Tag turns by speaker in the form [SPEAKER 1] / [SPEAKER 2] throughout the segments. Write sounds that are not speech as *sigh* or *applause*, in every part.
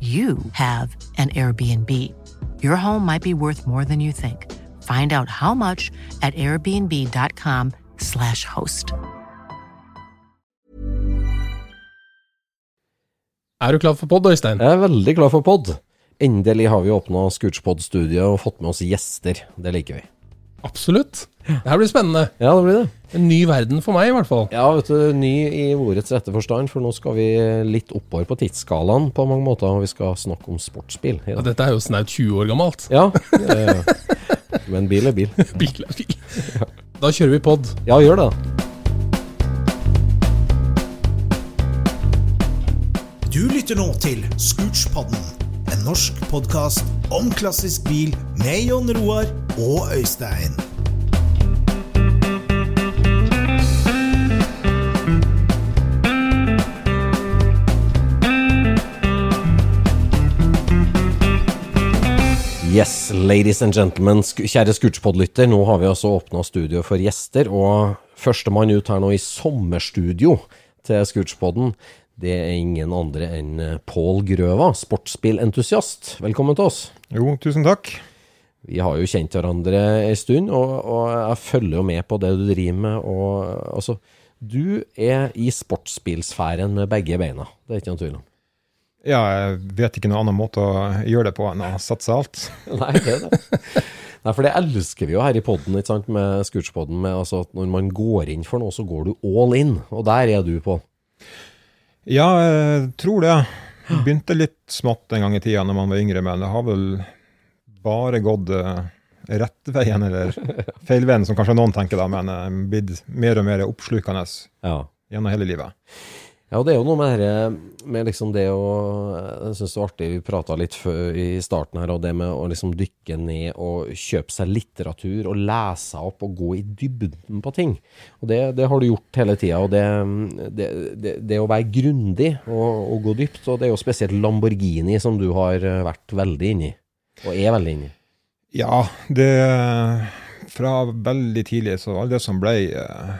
[SPEAKER 1] you have an Airbnb. Your home might be worth more than you think. Find out how much at airbnb.com/slash host.
[SPEAKER 2] Er du klar for pod, Øystein?
[SPEAKER 3] Jeg er veldig klar for pod. Endelig har vi åpna Scootspod-studiet og fått med oss gjester. Det liker vi.
[SPEAKER 2] Absolutt. Det her blir spennende.
[SPEAKER 3] Ja, det blir det.
[SPEAKER 2] En ny verden for meg, i hvert fall.
[SPEAKER 3] Ja, vet du, ny i ordets rette forstand, for nå skal vi litt oppover på tidsskalaen på mange måter, og vi skal snakke om sportsbil.
[SPEAKER 2] Ja, dette er jo snaut 20 år gammelt.
[SPEAKER 3] Ja, men bil er bil. *laughs*
[SPEAKER 2] Bil er bil. Da kjører vi pod.
[SPEAKER 3] Ja, gjør det.
[SPEAKER 4] Du lytter nå til Scootspodden, en norsk podkast om klassisk bil med Jon Roar og Øystein.
[SPEAKER 3] Yes, ladies and gentlemen, kjære Scootspod-lytter. Nå har vi altså åpna studio for gjester, og førstemann ut her nå i sommerstudio til Scootspoden, det er ingen andre enn eh, Pål Grøva, sportsbilentusiast. Velkommen til oss.
[SPEAKER 5] Jo, tusen takk.
[SPEAKER 3] Vi har jo kjent hverandre en stund, og, og jeg følger jo med på det du driver med. Og altså, du er i sportsbilsfæren med begge beina, det er ikke noen tvil om.
[SPEAKER 5] Ja, jeg vet ikke noen annen måte å gjøre det på enn å satse alt. *laughs*
[SPEAKER 3] Nei, det er det. Nei, for det elsker vi jo her i podden, ikke sant, med Scootspodden. Med altså at når man går inn for noe, så går du all in, og der er du på.
[SPEAKER 5] Ja, jeg tror det. Begynte litt smått en gang i tida når man var yngre, men det har vel bare gått uh, rett veien, eller *laughs* feil veien, som kanskje noen tenker da, men uh, blitt mer og mer oppslukende
[SPEAKER 3] Ja.
[SPEAKER 5] gjennom hele livet.
[SPEAKER 3] Ja, og det er jo noe med, dette, med liksom det å Jeg syns det var artig, vi prata litt før, i starten her, og det med å liksom dykke ned og kjøpe seg litteratur og lese opp og gå i dybden på ting. Og det, det har du gjort hele tida. Og det, det, det, det å være grundig og, og gå dypt, og det er jo spesielt Lamborghini som du har vært veldig inni, og er veldig inni.
[SPEAKER 5] Ja, det Fra veldig tidlig så var det som ble eh,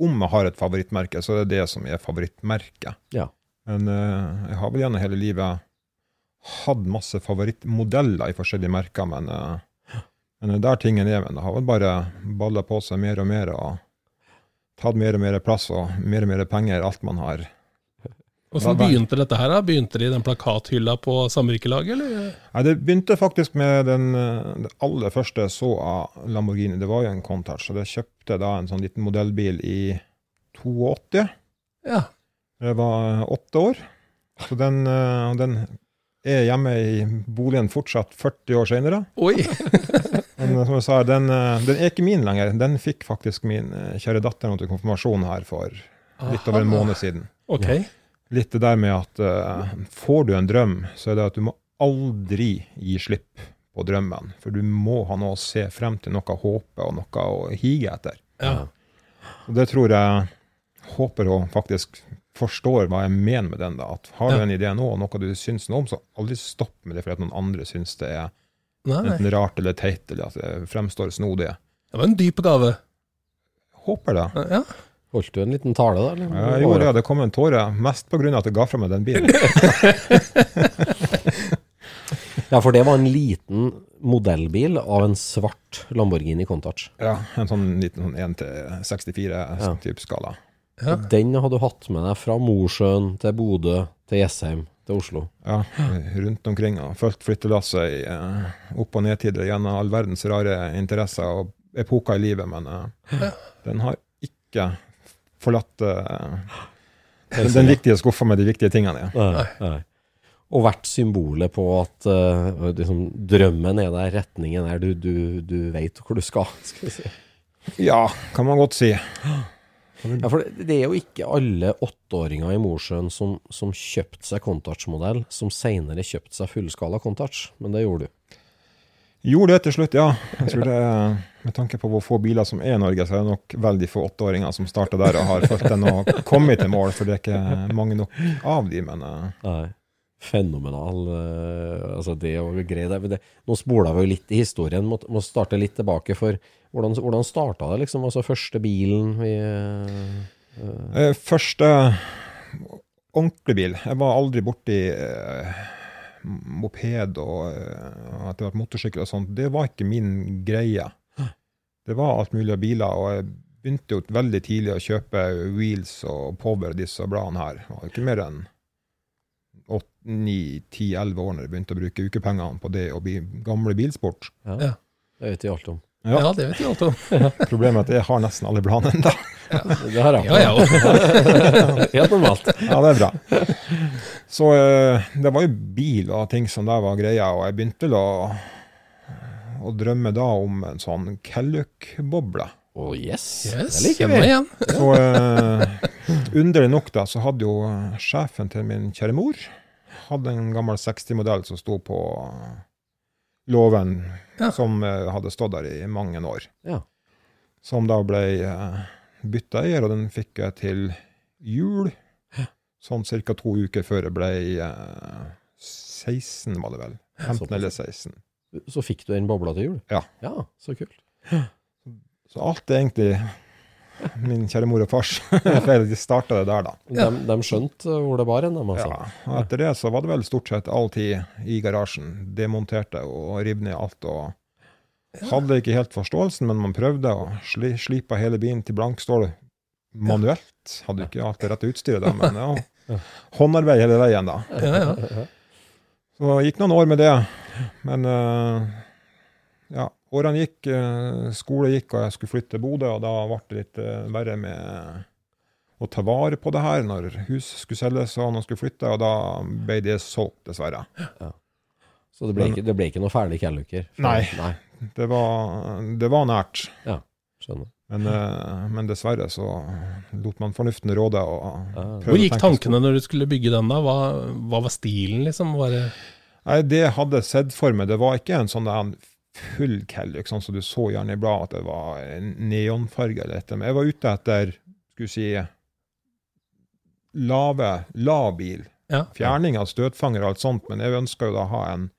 [SPEAKER 5] Om jeg har et favorittmerke, så er det det som er favorittmerket.
[SPEAKER 3] Ja.
[SPEAKER 5] Men uh, jeg har vel gjennom hele livet hatt masse favorittmodeller i forskjellige merker, men, uh, men er der tingen er. Men det har vel bare balla på seg mer og mer og tatt mer og mer plass og mer og mer penger, alt man har.
[SPEAKER 2] Hvordan begynte dette her? da? Begynte det i den plakathylla på samvirkelaget, eller?
[SPEAKER 5] Nei, Det begynte faktisk med den eh, det aller første jeg så av Lamborghini. Det var jo en Contach. så jeg kjøpte da en sånn liten modellbil i 82.
[SPEAKER 2] Ja.
[SPEAKER 5] Jeg var åtte år. Så den, eh, den er hjemme i boligen fortsatt 40 år senere.
[SPEAKER 2] Oi! *laughs*
[SPEAKER 5] Men eh, som jeg sa, den, eh, den er ikke min lenger. Den fikk faktisk min eh, kjære datter til konfirmasjon her for litt over en måned siden.
[SPEAKER 2] Ok.
[SPEAKER 5] Litt det der med at uh, får du en drøm, så er det at du må aldri gi slipp på drømmen. For du må ha noe å se frem til, noe å håpe og noe å hige etter.
[SPEAKER 2] Ja.
[SPEAKER 5] Og det tror jeg håper hun faktisk forstår hva jeg mener med den. da, at Har du en idé nå, og noe du syns noe om, så aldri stopp med det fordi at noen andre syns det er
[SPEAKER 2] Nei, nei.
[SPEAKER 5] enten rart eller teit, eller at det fremstår snodig.
[SPEAKER 2] Det var en dyp gave.
[SPEAKER 5] Håper det.
[SPEAKER 2] Ja.
[SPEAKER 3] Holdt du en liten tale da? eller?
[SPEAKER 5] Jeg gjorde det, det kom en tåre, mest av at jeg ga fra meg den bilen. *laughs*
[SPEAKER 3] Ja, for det var en liten modellbil av en svart Lamborghini Contach.
[SPEAKER 5] Ja, En sånn liten sånn 1 til 64
[SPEAKER 3] Ja.
[SPEAKER 5] skala.
[SPEAKER 2] Ja.
[SPEAKER 3] Den hadde du hatt med deg fra Mosjøen til Bodø til Jessheim til Oslo.
[SPEAKER 5] Ja, rundt omkring og fulgt flyttelasset i eh, opp- og nedtider gjennom all verdens rare interesser og epoker i livet, men eh, den har ikke forlatt *gasps* uh, den, den viktige skuffa med de viktige tingene. Ja.
[SPEAKER 3] Nei. Nei. Og vært symbolet på at uh, liksom, drømmen er der, retningen er du, du, du vet hvor du skal. *laughs* skal vi si.
[SPEAKER 5] ja, kan man godt si. *gasps*
[SPEAKER 3] Ja, for det, det er jo ikke alle åtteåringer i Mosjøen som, som kjøpte seg Contouch-modell, som senere kjøpte seg fullskala Contouch, men det gjorde du.
[SPEAKER 5] Gjorde det til slutt, ja. Jeg tror *laughs* det, Med tanke på hvor få biler som er i Norge, så er det nok veldig få åtteåringer som starter der og har fulgt den og kommet til mål, for det er ikke mange nok av de, men eh,
[SPEAKER 3] Nei. Fenomenal. eh, altså det å greie det. Nå spola vi jo litt i historien, må, må starte litt tilbake. For hvordan, hvordan starta det, liksom? Altså første bilen vi Eh,
[SPEAKER 5] Første ordentlig bil. Jeg var aldri borti eh, moped og eh, etter hvert motorsykkel og sånt. Det var ikke min greie. Det var alt mulig av biler, og jeg begynte jo veldig tidlig å kjøpe Wheels og Power, disse bladene her. Det var ikke mer enn 8-9-10-11 år når jeg begynte å bruke ukepengene på det og bli gamle bilsport.
[SPEAKER 3] ja.
[SPEAKER 2] Ja.
[SPEAKER 3] Det vet de alt om.
[SPEAKER 5] Ja.
[SPEAKER 2] ja, det vet de alt om. *laughs*
[SPEAKER 5] Problemet er at jeg har nesten alle bladene ennå.
[SPEAKER 3] Det har jeg.
[SPEAKER 2] Ja, ja. *laughs*
[SPEAKER 3] Helt normalt.
[SPEAKER 5] Ja, det er bra. Så eh, det var jo bil og ting som der var greia, og jeg begynte vel å, å drømme da om en sånn Kelluk-boble.
[SPEAKER 3] Å, yes.
[SPEAKER 2] Yes,
[SPEAKER 3] Det liker vi.
[SPEAKER 2] igjen.
[SPEAKER 5] Så uh, underlig nok da, så hadde jo sjefen til min kjære mor hadde en gammel 60-modell som sto på låven,
[SPEAKER 2] Ja.
[SPEAKER 5] som uh, hadde stått der i mange år.
[SPEAKER 3] Ja.
[SPEAKER 5] Som da ble uh, bytta eier, og den fikk jeg til jul. Sånn ca. to uker før jeg ble eh, 16, var det vel. 15 eller 16.
[SPEAKER 3] Så fikk du den bobla til jul?
[SPEAKER 5] Ja.
[SPEAKER 3] Ja, så kult.
[SPEAKER 5] Så alt er egentlig min kjære mor og fars *laughs* feil. De starta det der, da.
[SPEAKER 3] De, de skjønte hvor det bar hen, de, altså.
[SPEAKER 5] Ja, og etter det så var det vel stort sett all tid i garasjen. Demonterte og rev ned alt. og Hadde ikke helt forståelsen, men man prøvde å sli, slipe hele bilen til blankstål manuelt. Hadde ikke alt det rette utstyret da, men ja, håndarbeid hele veien, da.
[SPEAKER 2] Ja, ja.
[SPEAKER 5] Så det gikk noen år med det. Men eh, ja, årene gikk, eh, skole gikk, og jeg skulle flytte til Bodø, og da ble det litt eh, verre med å ta vare på det her når hus skulle selges og noen skulle flytte, og da ble det solgt, dessverre.
[SPEAKER 3] Så det ble ikke, det ble ikke noe ferdig kelluker?
[SPEAKER 5] Nei.
[SPEAKER 3] Nei.
[SPEAKER 5] Det var, det var nært.
[SPEAKER 3] Skjønner.
[SPEAKER 5] Men, eh, men dessverre så lot man fornuften råde. og
[SPEAKER 3] Ja.
[SPEAKER 5] prøvde
[SPEAKER 2] Hvor
[SPEAKER 5] å
[SPEAKER 2] gikk
[SPEAKER 5] tenke
[SPEAKER 2] tankene når du skulle bygge den, da? Hva, hva var stilen, liksom? Var det
[SPEAKER 5] Nei, det jeg hadde sett for meg, det var ikke en sånn en full Kelluck, sånn som du så gjerne i bladet, at det var neonfarge eller dette. Men jeg var ute etter, skulle si, lave, lav bil.
[SPEAKER 2] Ja.
[SPEAKER 5] Fjerning av støtfanger og alt sånt, men jeg ønska jo da å ha en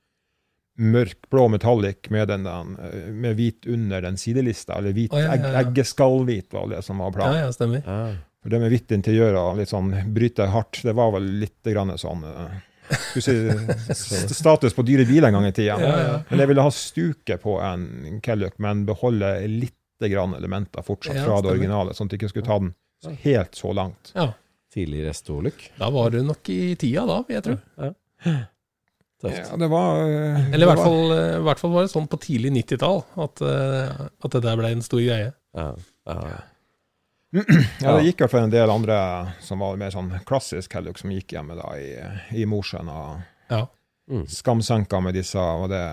[SPEAKER 5] mørkblå metallic med, den, den, med hvit under den sidelista, eller hvit,
[SPEAKER 2] oh, ja, ja,
[SPEAKER 5] egg,
[SPEAKER 2] ja.
[SPEAKER 5] eggeskallhvit var det som var planen.
[SPEAKER 2] ja, stemmer.
[SPEAKER 3] Ja.
[SPEAKER 5] For det med hvitt interiør og litt sånn bryte hardt, det var vel litt grann sånn eh, si *laughs* status på dyre biler en gang i tida.
[SPEAKER 2] Ja, ja.
[SPEAKER 5] Men jeg ville ha stuket på en Kelluck, men beholde litt grann elementer fortsatt
[SPEAKER 2] Ja,
[SPEAKER 5] fra det originale, sånn at jeg ikke skulle ta den helt så langt.
[SPEAKER 2] Ja.
[SPEAKER 3] Tidlig restoluk.
[SPEAKER 2] Da var du nok i tida, da, vil jeg tro.
[SPEAKER 3] Tøft.
[SPEAKER 5] Ja, det var eh,
[SPEAKER 2] Eller i hvert
[SPEAKER 5] var-
[SPEAKER 2] fall, eh, i hvert fall var det sånn på tidlig 90-tall at, eh, at det der ble en stor greie.
[SPEAKER 3] Ja. Ja.
[SPEAKER 5] Ja, det gikk hvert fall en del andre som var mer sånn klassisk Helluk, som gikk hjemme da i, i Mosjøen. og
[SPEAKER 2] Ja.
[SPEAKER 3] Mm.
[SPEAKER 5] Skamsenka med disse var det,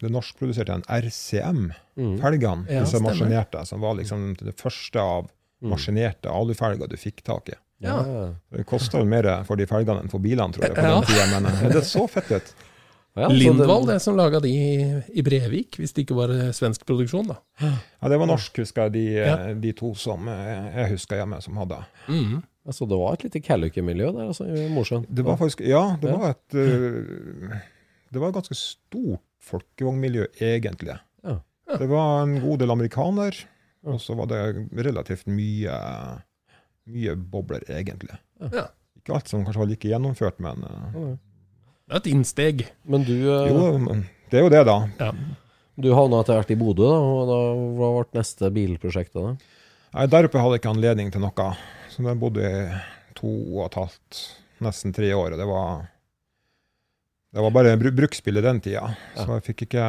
[SPEAKER 5] det norskproduserte en RCM.
[SPEAKER 3] Mm.
[SPEAKER 5] Felgene,
[SPEAKER 2] Ja,
[SPEAKER 5] disse maskinerte, som var liksom det første av
[SPEAKER 3] Mm.
[SPEAKER 5] maskinerte alufelger du fikk tak i.
[SPEAKER 3] Ja.
[SPEAKER 5] Det kosta vel mer for de felgene enn for bilene, tror jeg, på
[SPEAKER 2] Ja.
[SPEAKER 5] den tiden, men, det det så fett ut.
[SPEAKER 3] Ja,
[SPEAKER 2] Lindvall,
[SPEAKER 3] det-
[SPEAKER 2] det som laga de i- i Brevik, hvis det ikke var eh, svensk produksjon, da.
[SPEAKER 5] Ja, det var norsk, husker jeg, de,
[SPEAKER 2] Ja.
[SPEAKER 5] de to som eh, jeg husker hjemme, som hadde.
[SPEAKER 2] Mm.
[SPEAKER 3] Altså, det var et lite Calluke-miljø der, altså, i Mosjøen.
[SPEAKER 5] Det var faktisk Ja, det
[SPEAKER 3] Ja.
[SPEAKER 5] var et eh, Det var et ganske stort folkevognmiljø, egentlig.
[SPEAKER 3] Ja.
[SPEAKER 5] Det var en god del amerikaner, og så var det relativt mye mye bobler, egentlig.
[SPEAKER 2] Ja.
[SPEAKER 5] Ikke alt som kanskje var like gjennomført, men uh,
[SPEAKER 2] Det er et innsteg.
[SPEAKER 3] Men du, uh,
[SPEAKER 5] jo, men det er jo det, da.
[SPEAKER 2] Ja.
[SPEAKER 3] du havna etter hvert i Bodø, da, og da, hva ble neste bilprosjektet da?
[SPEAKER 5] Nei, der oppe hadde jeg ikke anledning til noe. Så jeg bodde i to og et halvt, nesten tre år. Og det var, det var bare bru- bruksbil i den tida. Så jeg fikk ikke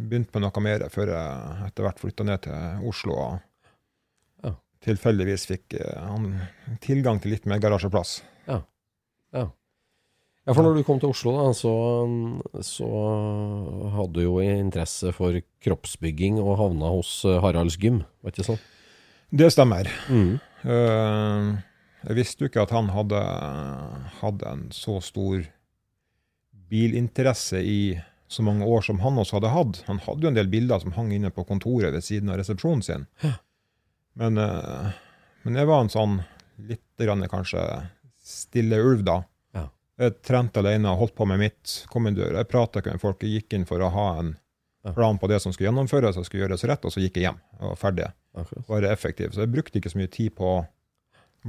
[SPEAKER 5] begynt på noe mer før jeg etter hvert flytta ned til Oslo. Og
[SPEAKER 3] Ja.
[SPEAKER 5] Tilfeldigvis fikk eh, han tilgang til litt mer garasjeplass.
[SPEAKER 3] Ja, for når du kom til Oslo, da, så, så hadde du jo interesse for kroppsbygging og havna hos eh, Haralds Gym, var ikke sånn?
[SPEAKER 5] Det stemmer.
[SPEAKER 3] Mm.
[SPEAKER 5] Eh, jeg visste jo ikke at han hadde, hadde en så stor bilinteresse i så mange år som han også hadde hatt. Han hadde jo en del bilder som hang inne på kontoret ved siden av resepsjonen sin. Men, eh, men jeg var en sånn litt grann kanskje stille ulv, da.
[SPEAKER 3] Ja.
[SPEAKER 5] Jeg trente alene, holdt på med mitt, kom inn døra. Jeg prata ikke med folk. Jeg gikk inn for å ha en plan på det som skulle gjennomføres og skulle gjøres rett, og så gikk jeg hjem og var ferdig
[SPEAKER 3] Okay.
[SPEAKER 5] være effektiv. Så jeg brukte ikke så mye tid på å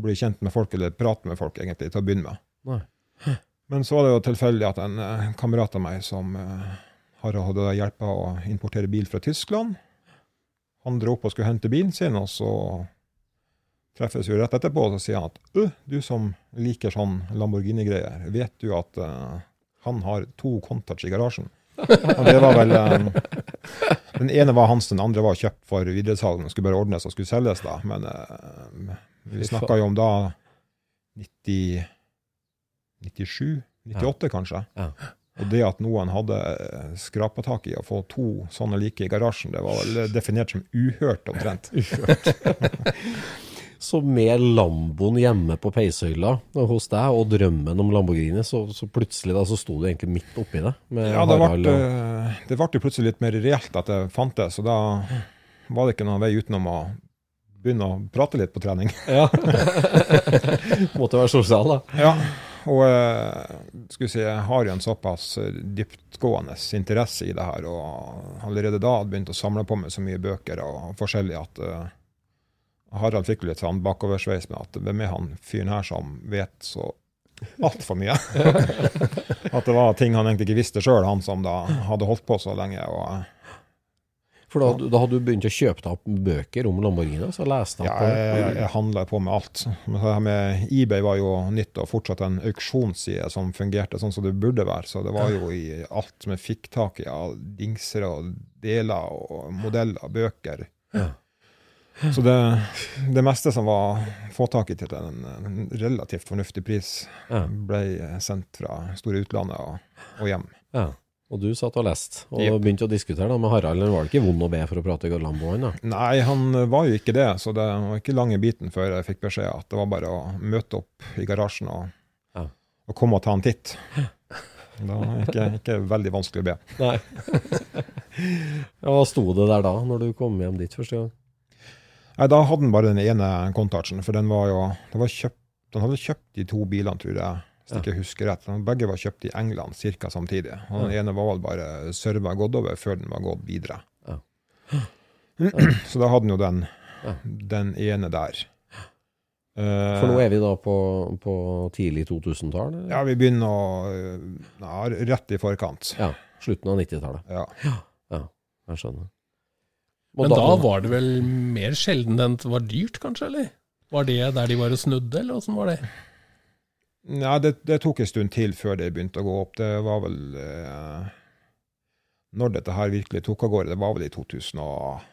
[SPEAKER 5] bli kjent med folk eller prate med folk, egentlig, til å begynne med.
[SPEAKER 3] Nei.
[SPEAKER 5] Men så var det jo tilfeldig at en eh, kamerat av meg som eh, har hatt hjelpa å importere bil fra Tyskland, han dro opp og skulle hente bilen sin, og så treffes vi rett etterpå, og så sier han at øh, du som liker sånn Lamborghini-greier, vet du at uh, han har to Contach i garasjen? Og det var vel um, Den ene var hans, den andre var kjøpt for videresalg. Den skulle bare ordnes og skulle selges, da. Men uh, vi snakka jo om da 90, 97? 98, kanskje.
[SPEAKER 3] Ja.
[SPEAKER 5] Og det at noen hadde skrapa tak i å få to sånne like i garasjen, det var definert som uhørt, omtrent. uhørt. *laughs*
[SPEAKER 3] Så med Lamboen hjemme på peishøyla hos deg, og drømmen om Lamborghini, så, så plutselig da så sto du egentlig midt oppi det.
[SPEAKER 5] Ja, det ble, eh, det ble plutselig litt mer reelt at det fantes, og da var det ikke noen vei utenom å begynne å prate litt på trening.
[SPEAKER 3] Ja. *laughs* Måtte være sosial, da.
[SPEAKER 5] Ja, og eh, skulle si, jeg har jo en såpass eh, dyptgående interesse i det her, og allerede da hadde begynt å samle på meg så mye bøker og forskjellig at uh, Harald fikk litt sånn bakoversveis med at hvem er han fyren her som vet så altfor mye? *laughs* at det var ting han egentlig ikke visste sjøl, han som da hadde holdt på så lenge. og
[SPEAKER 3] For da, da hadde du begynt å kjøpe deg opp bøker om Lamborghini, så leste
[SPEAKER 5] Ja,
[SPEAKER 3] på
[SPEAKER 5] jeg, jeg, jeg handla på med alt. Men det her med eBay var jo nytt, og fortsatt en auksjonsside som fungerte sånn som det burde være. Så det var jo i alt som jeg fikk tak i av dingser og deler og modeller, bøker.
[SPEAKER 3] Ja.
[SPEAKER 5] Så det, det meste som var få tak i til en, en relativt fornuftig pris, ble sendt fra store utlandet og, og hjem.
[SPEAKER 3] Ja. Og du satt og leste, og
[SPEAKER 5] yep.
[SPEAKER 3] begynte å diskutere da med Harald. Eller var det ikke vond å be for å prate Lambo, han?
[SPEAKER 5] Nei, han var jo ikke det, så det var ikke lang i biten før jeg fikk beskjed at det var bare å møte opp i garasjen og,
[SPEAKER 3] Ja.
[SPEAKER 5] og komme og ta en titt. Det var ikke, ikke veldig vanskelig å be.
[SPEAKER 3] Nei. *laughs* ja, hva sto det der da, når du kom hjem dit første gang?
[SPEAKER 5] Nei, Da hadde han bare den ene Contachen, for den var jo det var kjøpt, Den hadde kjøpt de to bilene, tror jeg, hvis ikke husker rett. De Begge var kjøpt i England ca. samtidig. Og Den ene var vel bare serva gått over før den var gått videre.
[SPEAKER 3] Ja. *clears throat*
[SPEAKER 5] Så da hadde han jo den,
[SPEAKER 3] Ja.
[SPEAKER 5] den ene der. Eh,
[SPEAKER 3] For nå er vi da på, på tidlig 2000-tall?
[SPEAKER 5] Ja, vi begynner å ja, Rett i forkant.
[SPEAKER 3] ja. Slutten av 90-tallet.
[SPEAKER 5] Ja.
[SPEAKER 3] Jeg skjønner. Og
[SPEAKER 2] Men da var det vel mer sjelden enn det var dyrt, kanskje? eller? Var det der de var og snudde, eller åssen var det?
[SPEAKER 5] Nei, det, det tok en stund til før det begynte å gå opp. Det var vel eh, Når dette her virkelig tok av gårde, det var vel i 2010-2011.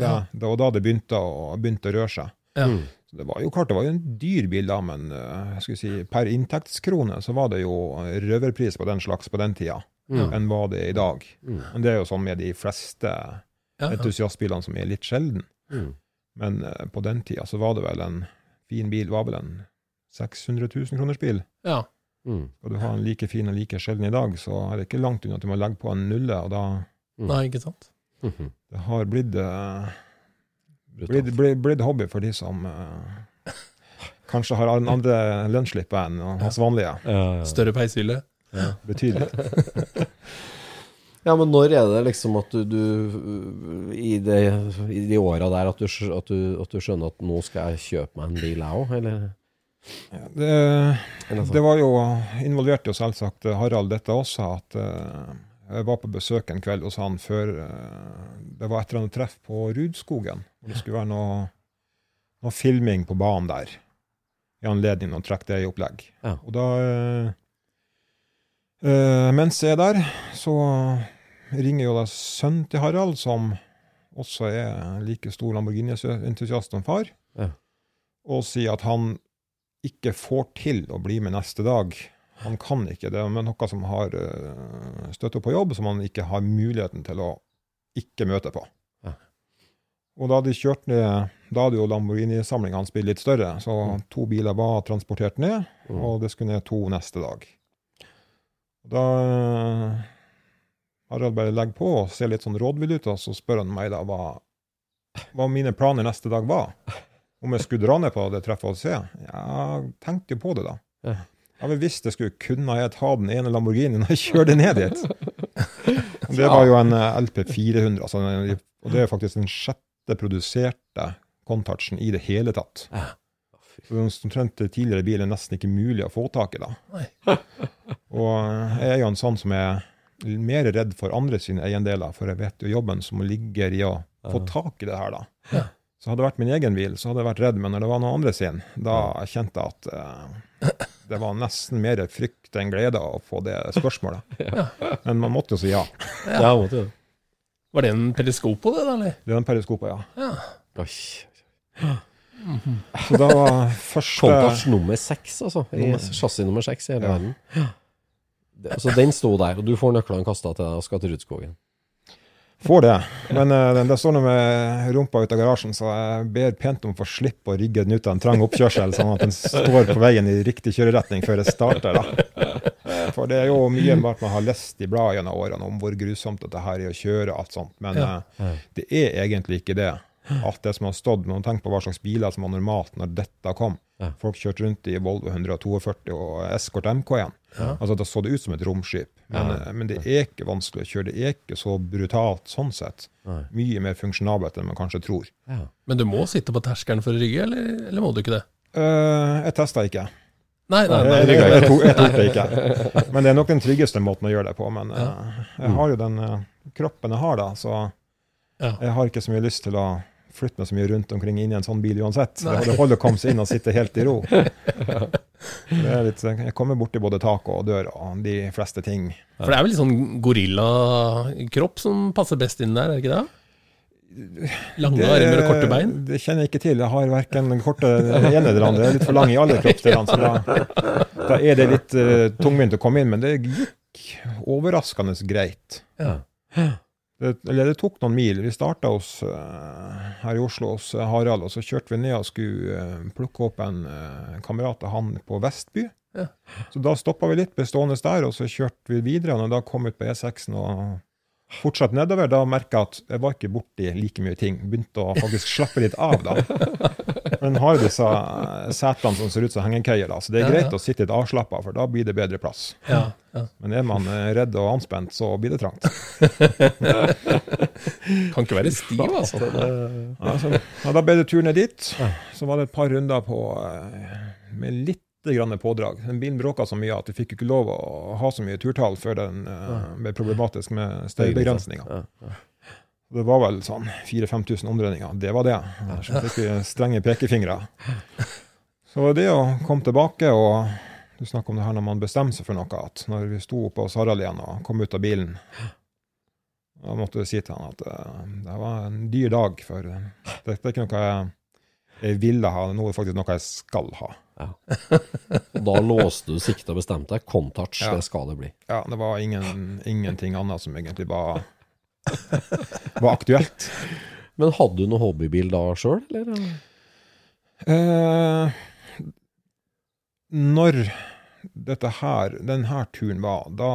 [SPEAKER 2] Ja.
[SPEAKER 5] Det var da det begynte å, begynte å røre seg.
[SPEAKER 2] Ja.
[SPEAKER 3] Mm.
[SPEAKER 5] Så det var jo klart, det var jo en dyr bil da, men eh, jeg si, per inntektskrone så var det jo røverpris på den slags på den tida,
[SPEAKER 3] ja.
[SPEAKER 5] enn hva det er i dag.
[SPEAKER 3] Mm.
[SPEAKER 5] Men det er jo sånn med de fleste
[SPEAKER 2] Ja, ja.
[SPEAKER 5] entusiastbilene som er litt sjelden.
[SPEAKER 3] Mm.
[SPEAKER 5] Men eh, på den tida så var det vel en fin bil, var vel en 600 000 kroners bil.
[SPEAKER 2] ja.
[SPEAKER 3] Mm.
[SPEAKER 5] Skal du ha en like fin og like sjelden i dag, så er det ikke langt unna at du må legge på en nulle, og da
[SPEAKER 2] Nei, ikke sant?
[SPEAKER 3] Mhm.
[SPEAKER 5] det har blitt,
[SPEAKER 3] uh,
[SPEAKER 5] blitt, blitt, blitt hobby for de som uh, Kanskje har en andre lønnsslippet enn hans vanlige.
[SPEAKER 3] Ja, ja.
[SPEAKER 2] Større peishylle.
[SPEAKER 5] Betydelig. *laughs*
[SPEAKER 3] ja, men når er det liksom at du, du i, det, I de åra der at du, at, du, at du skjønner at nå skal jeg kjøpe meg en bil, jeg òg, eller?
[SPEAKER 5] Det, det var jo involvert jo selvsagt Harald dette også, at eh, jeg var på besøk en kveld hos han før eh, det var et eller annet treff på Rudskogen. og Det skulle være noe, noe filming på banen der, i anledning til å trekke det i opplegg.
[SPEAKER 3] Ja.
[SPEAKER 5] Og da eh, eh, Mens jeg er der, så ringer jo da sønnen til Harald, som også er like stor Lamborghini-entusiast som far,
[SPEAKER 3] Ja.
[SPEAKER 5] og sier at han ikke får til å bli med neste dag. Han kan ikke. Det er noe som har støtte støtt opp på jobb, som han ikke har muligheten til å ikke møte på.
[SPEAKER 3] Ja.
[SPEAKER 5] Og da de kjørt ned, da hadde jo Lamborghini-samlinga hans blitt litt større, så
[SPEAKER 3] Mm.
[SPEAKER 5] to biler var transportert ned,
[SPEAKER 3] Mm.
[SPEAKER 5] og det skulle ned to neste dag. Da uh, Harald bare legger på og ser litt sånn rådvill ut, og så spør han meg da hva, hva mine planer neste dag var. *laughs* Om jeg skulle dra ned på det treffet og se. Jeg tenkte jo på det, da.
[SPEAKER 3] Ja,
[SPEAKER 5] men hvis det skulle, kunne jeg ta den ene Lamborghinien og kjøre det ned dit. *laughs* Det var jo en eh, LP 400, altså, og det er faktisk den sjette produserte Contouchen i det hele tatt. Omtrent tidligere bil er nesten ikke mulig å få tak i da. *laughs* Og eh, jeg er jo en sånn som er mer redd for andre sine eiendeler, for jeg vet jo jobben som ligger i å få tak i det her, da.
[SPEAKER 2] Ja.
[SPEAKER 5] Så hadde det vært min egen bil, så hadde jeg vært redd, men når det var noen andre sin, da kjente jeg at uh, det var nesten mer frykt enn glede å få det spørsmålet. *laughs* Men man måtte jo si ja.
[SPEAKER 3] Ja, måtte jo.
[SPEAKER 2] Var det en periskop på det, da, eller?
[SPEAKER 5] Det var en periskopa, ja.
[SPEAKER 2] Ja.
[SPEAKER 3] Oi.
[SPEAKER 5] Så da var første
[SPEAKER 3] Kompass nummer seks, altså. Chassis nummer seks i hele
[SPEAKER 5] Ja.
[SPEAKER 3] verden. Så den sto der, og du får nøklene kasta til deg og skal til Rudskogen.
[SPEAKER 5] Får det. Men uh, den står nå med rumpa ut av garasjen, så jeg ber pent om å få slippe å rygge den ut av en trang oppkjørsel, sånn at den står på veien i riktig kjøreretning før jeg starter. da. For det er jo mye man har lest i bladet gjennom årene om hvor grusomt dette her er å kjøre og alt sånt. Men eh, det er egentlig ikke det. Alt det som har stått, men tenk på hva slags biler som var normalt når dette kom. Folk kjørte rundt i Volvo 142 og Escort MK igjen.
[SPEAKER 2] Ja.
[SPEAKER 5] Altså Da så det ut som et romskip. Men,
[SPEAKER 3] Ja.
[SPEAKER 5] eh, men det er ikke vanskelig å kjøre. Det er ikke så brutalt sånn sett.
[SPEAKER 3] Nei.
[SPEAKER 5] Mye mer funksjonabelt enn man kanskje tror.
[SPEAKER 3] Ja.
[SPEAKER 2] Men du må sitte på terskelen for å rygge, eller, eller må du ikke det?
[SPEAKER 5] Uh, jeg testa ikke.
[SPEAKER 2] Nei, nei,
[SPEAKER 5] nei,
[SPEAKER 2] nei.
[SPEAKER 5] jeg, tok, jeg tok det ikke. *laughs* Men det er nok den tryggeste måten å gjøre det på. Men uh, jeg har jo den uh, kroppen jeg har, da, så
[SPEAKER 2] Ja.
[SPEAKER 5] jeg har ikke så mye lyst til å flytte meg så mye rundt omkring inn i en sånn bil uansett.
[SPEAKER 2] Nei.
[SPEAKER 5] Det holder å komme seg inn og sitte helt i ro. *laughs* Det er litt, jeg kommer borti både tak og dør og de fleste ting.
[SPEAKER 2] For det er vel litt sånn gorillakropp som passer best inn der, er det ikke det? Lange armer og korte bein?
[SPEAKER 5] Det kjenner jeg ikke til. Jeg har verken korte ene eller andre. Jeg er litt for lang i alle kroppsdelene, så da, da er det litt uh, tungvint å komme inn. Men det gikk overraskende greit.
[SPEAKER 2] Ja.
[SPEAKER 5] Det, eller det tok noen mil. Vi starta oss eh, her i Oslo hos eh, Harald, og så kjørte vi ned og skulle eh, plukke opp en kamerat av han på Vestby.
[SPEAKER 2] Ja.
[SPEAKER 5] Så da stoppa vi litt, bestående der, og så kjørte vi videre. Og når da kom ut på E6-en og fortsatte nedover, da merka jeg at jeg var ikke borti like mye ting. Begynte å faktisk slappe litt av, da. Men har jo disse eh, setene som ser ut som hengekøyer, da, så det er greit
[SPEAKER 2] ja.
[SPEAKER 5] å sitte litt avslappa, for da blir det bedre plass.
[SPEAKER 2] Ja, ja.
[SPEAKER 5] Men er man eh, redd og anspent, så blir det trangt.
[SPEAKER 2] Kan ikke være stiv, altså.
[SPEAKER 5] Ja, så, ja, da ble det tur ned dit. Så var det et par runder på, eh, med litt grann pådrag. Den bilen bråka så mye at vi fikk ikke lov å ha så mye turtall før den uh, ble problematisk med støybegrensninger.
[SPEAKER 3] Ja, ja.
[SPEAKER 5] Det var vel sånn 4000-5000 omdreininger. Det var det. Så fikk vi strenge pekefingre. Så det å komme tilbake og Du snakker om det her når man bestemmer seg for noe, at når vi sto Harald igjen og kom ut av bilen Da måtte du si til han at uh, det var en dyr dag, for dette er ikke noe jeg, jeg ville ha, nå er det faktisk noe jeg skal ha.
[SPEAKER 3] Og da låste du siktet og bestemte deg. Contouch,
[SPEAKER 5] Ja.
[SPEAKER 3] det skal det bli.
[SPEAKER 5] Ja, det var ingen, ingenting annet som egentlig var, *laughs* var aktuelt.
[SPEAKER 3] Men hadde du noe hobbybil da sjøl, eller?
[SPEAKER 5] Eh, når dette her, denne turen var, da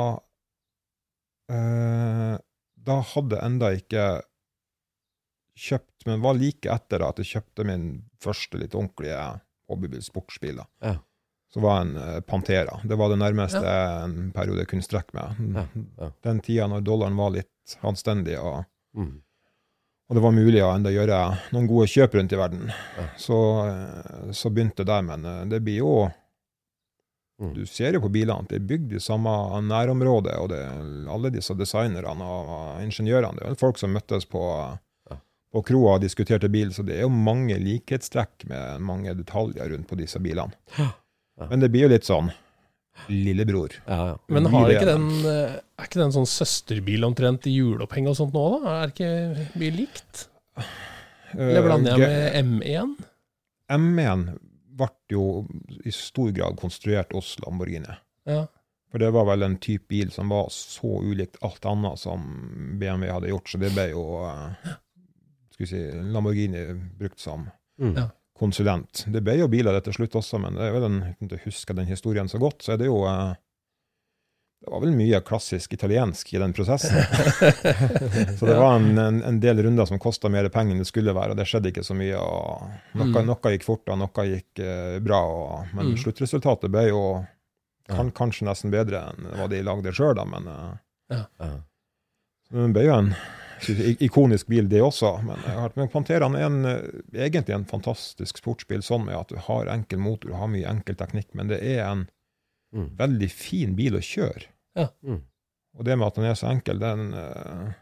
[SPEAKER 5] eh, Da hadde jeg enda ikke kjøpt, men var like etter at jeg kjøpte min første litt ordentlige hobbybil, sportsbil. da.
[SPEAKER 3] Ja.
[SPEAKER 5] Så var en eh, Pantera. Det var det nærmeste en periode kunne strekke meg.
[SPEAKER 3] Ja, ja.
[SPEAKER 5] Den tida når dollaren var litt anstendig, og,
[SPEAKER 3] Mm.
[SPEAKER 5] og det var mulig å enda gjøre noen gode kjøp rundt i verden,
[SPEAKER 3] Ja.
[SPEAKER 5] så, eh, så begynte det der. Men eh, det blir jo
[SPEAKER 3] Mm.
[SPEAKER 5] Du ser jo på bilene at det er bygd i samme nærområde, og det, alle disse designerne og ingeniørene Det er vel folk som møttes på,
[SPEAKER 3] Ja.
[SPEAKER 5] På kroa og diskuterte bil, så det er jo mange likhetstrekk med mange detaljer rundt på disse bilene.
[SPEAKER 3] Ja.
[SPEAKER 5] Men det blir jo litt sånn lillebror.
[SPEAKER 3] Ja, ja.
[SPEAKER 2] Men har ikke den, eh, er ikke den sånn søsterbil omtrent i juleoppheng og sånt nå, da? Er ikke mye likt? Eller blander jeg
[SPEAKER 5] Eh,
[SPEAKER 2] med M1?
[SPEAKER 5] M1 ble jo i stor grad konstruert hos Lamborghini.
[SPEAKER 2] Ja.
[SPEAKER 5] For det var vel en type bil som var så ulikt alt annet som BMW hadde gjort, så det ble jo vi si, Lamborghini brukt som
[SPEAKER 3] Mm.
[SPEAKER 2] Ja.
[SPEAKER 5] konsulent. Det ble jo biler etter til slutt også, men det er vel en, uten å huske den historien så godt, så er det jo eh, Det var vel mye klassisk italiensk i den prosessen. *laughs* så det var en, en, en del runder som kosta mer penger enn det skulle være, og det skjedde ikke så mye. og Noe,
[SPEAKER 2] Mm.
[SPEAKER 5] noe gikk fort, og noe gikk eh, bra, og, men
[SPEAKER 2] Mm.
[SPEAKER 5] sluttresultatet ble jo kan, kanskje nesten bedre enn hva de lagde sjøl, men eh,
[SPEAKER 3] Ja.
[SPEAKER 5] det ble jo en ikonisk bil, det også. Men, har- men Panteraen er en, eh, egentlig en fantastisk sportsbil, sånn med at du har enkel motor, du har mye enkel teknikk, men det er en
[SPEAKER 3] Mm.
[SPEAKER 5] veldig fin bil å kjøre.
[SPEAKER 3] Mm.
[SPEAKER 5] Og det med at den er så enkel, den eh,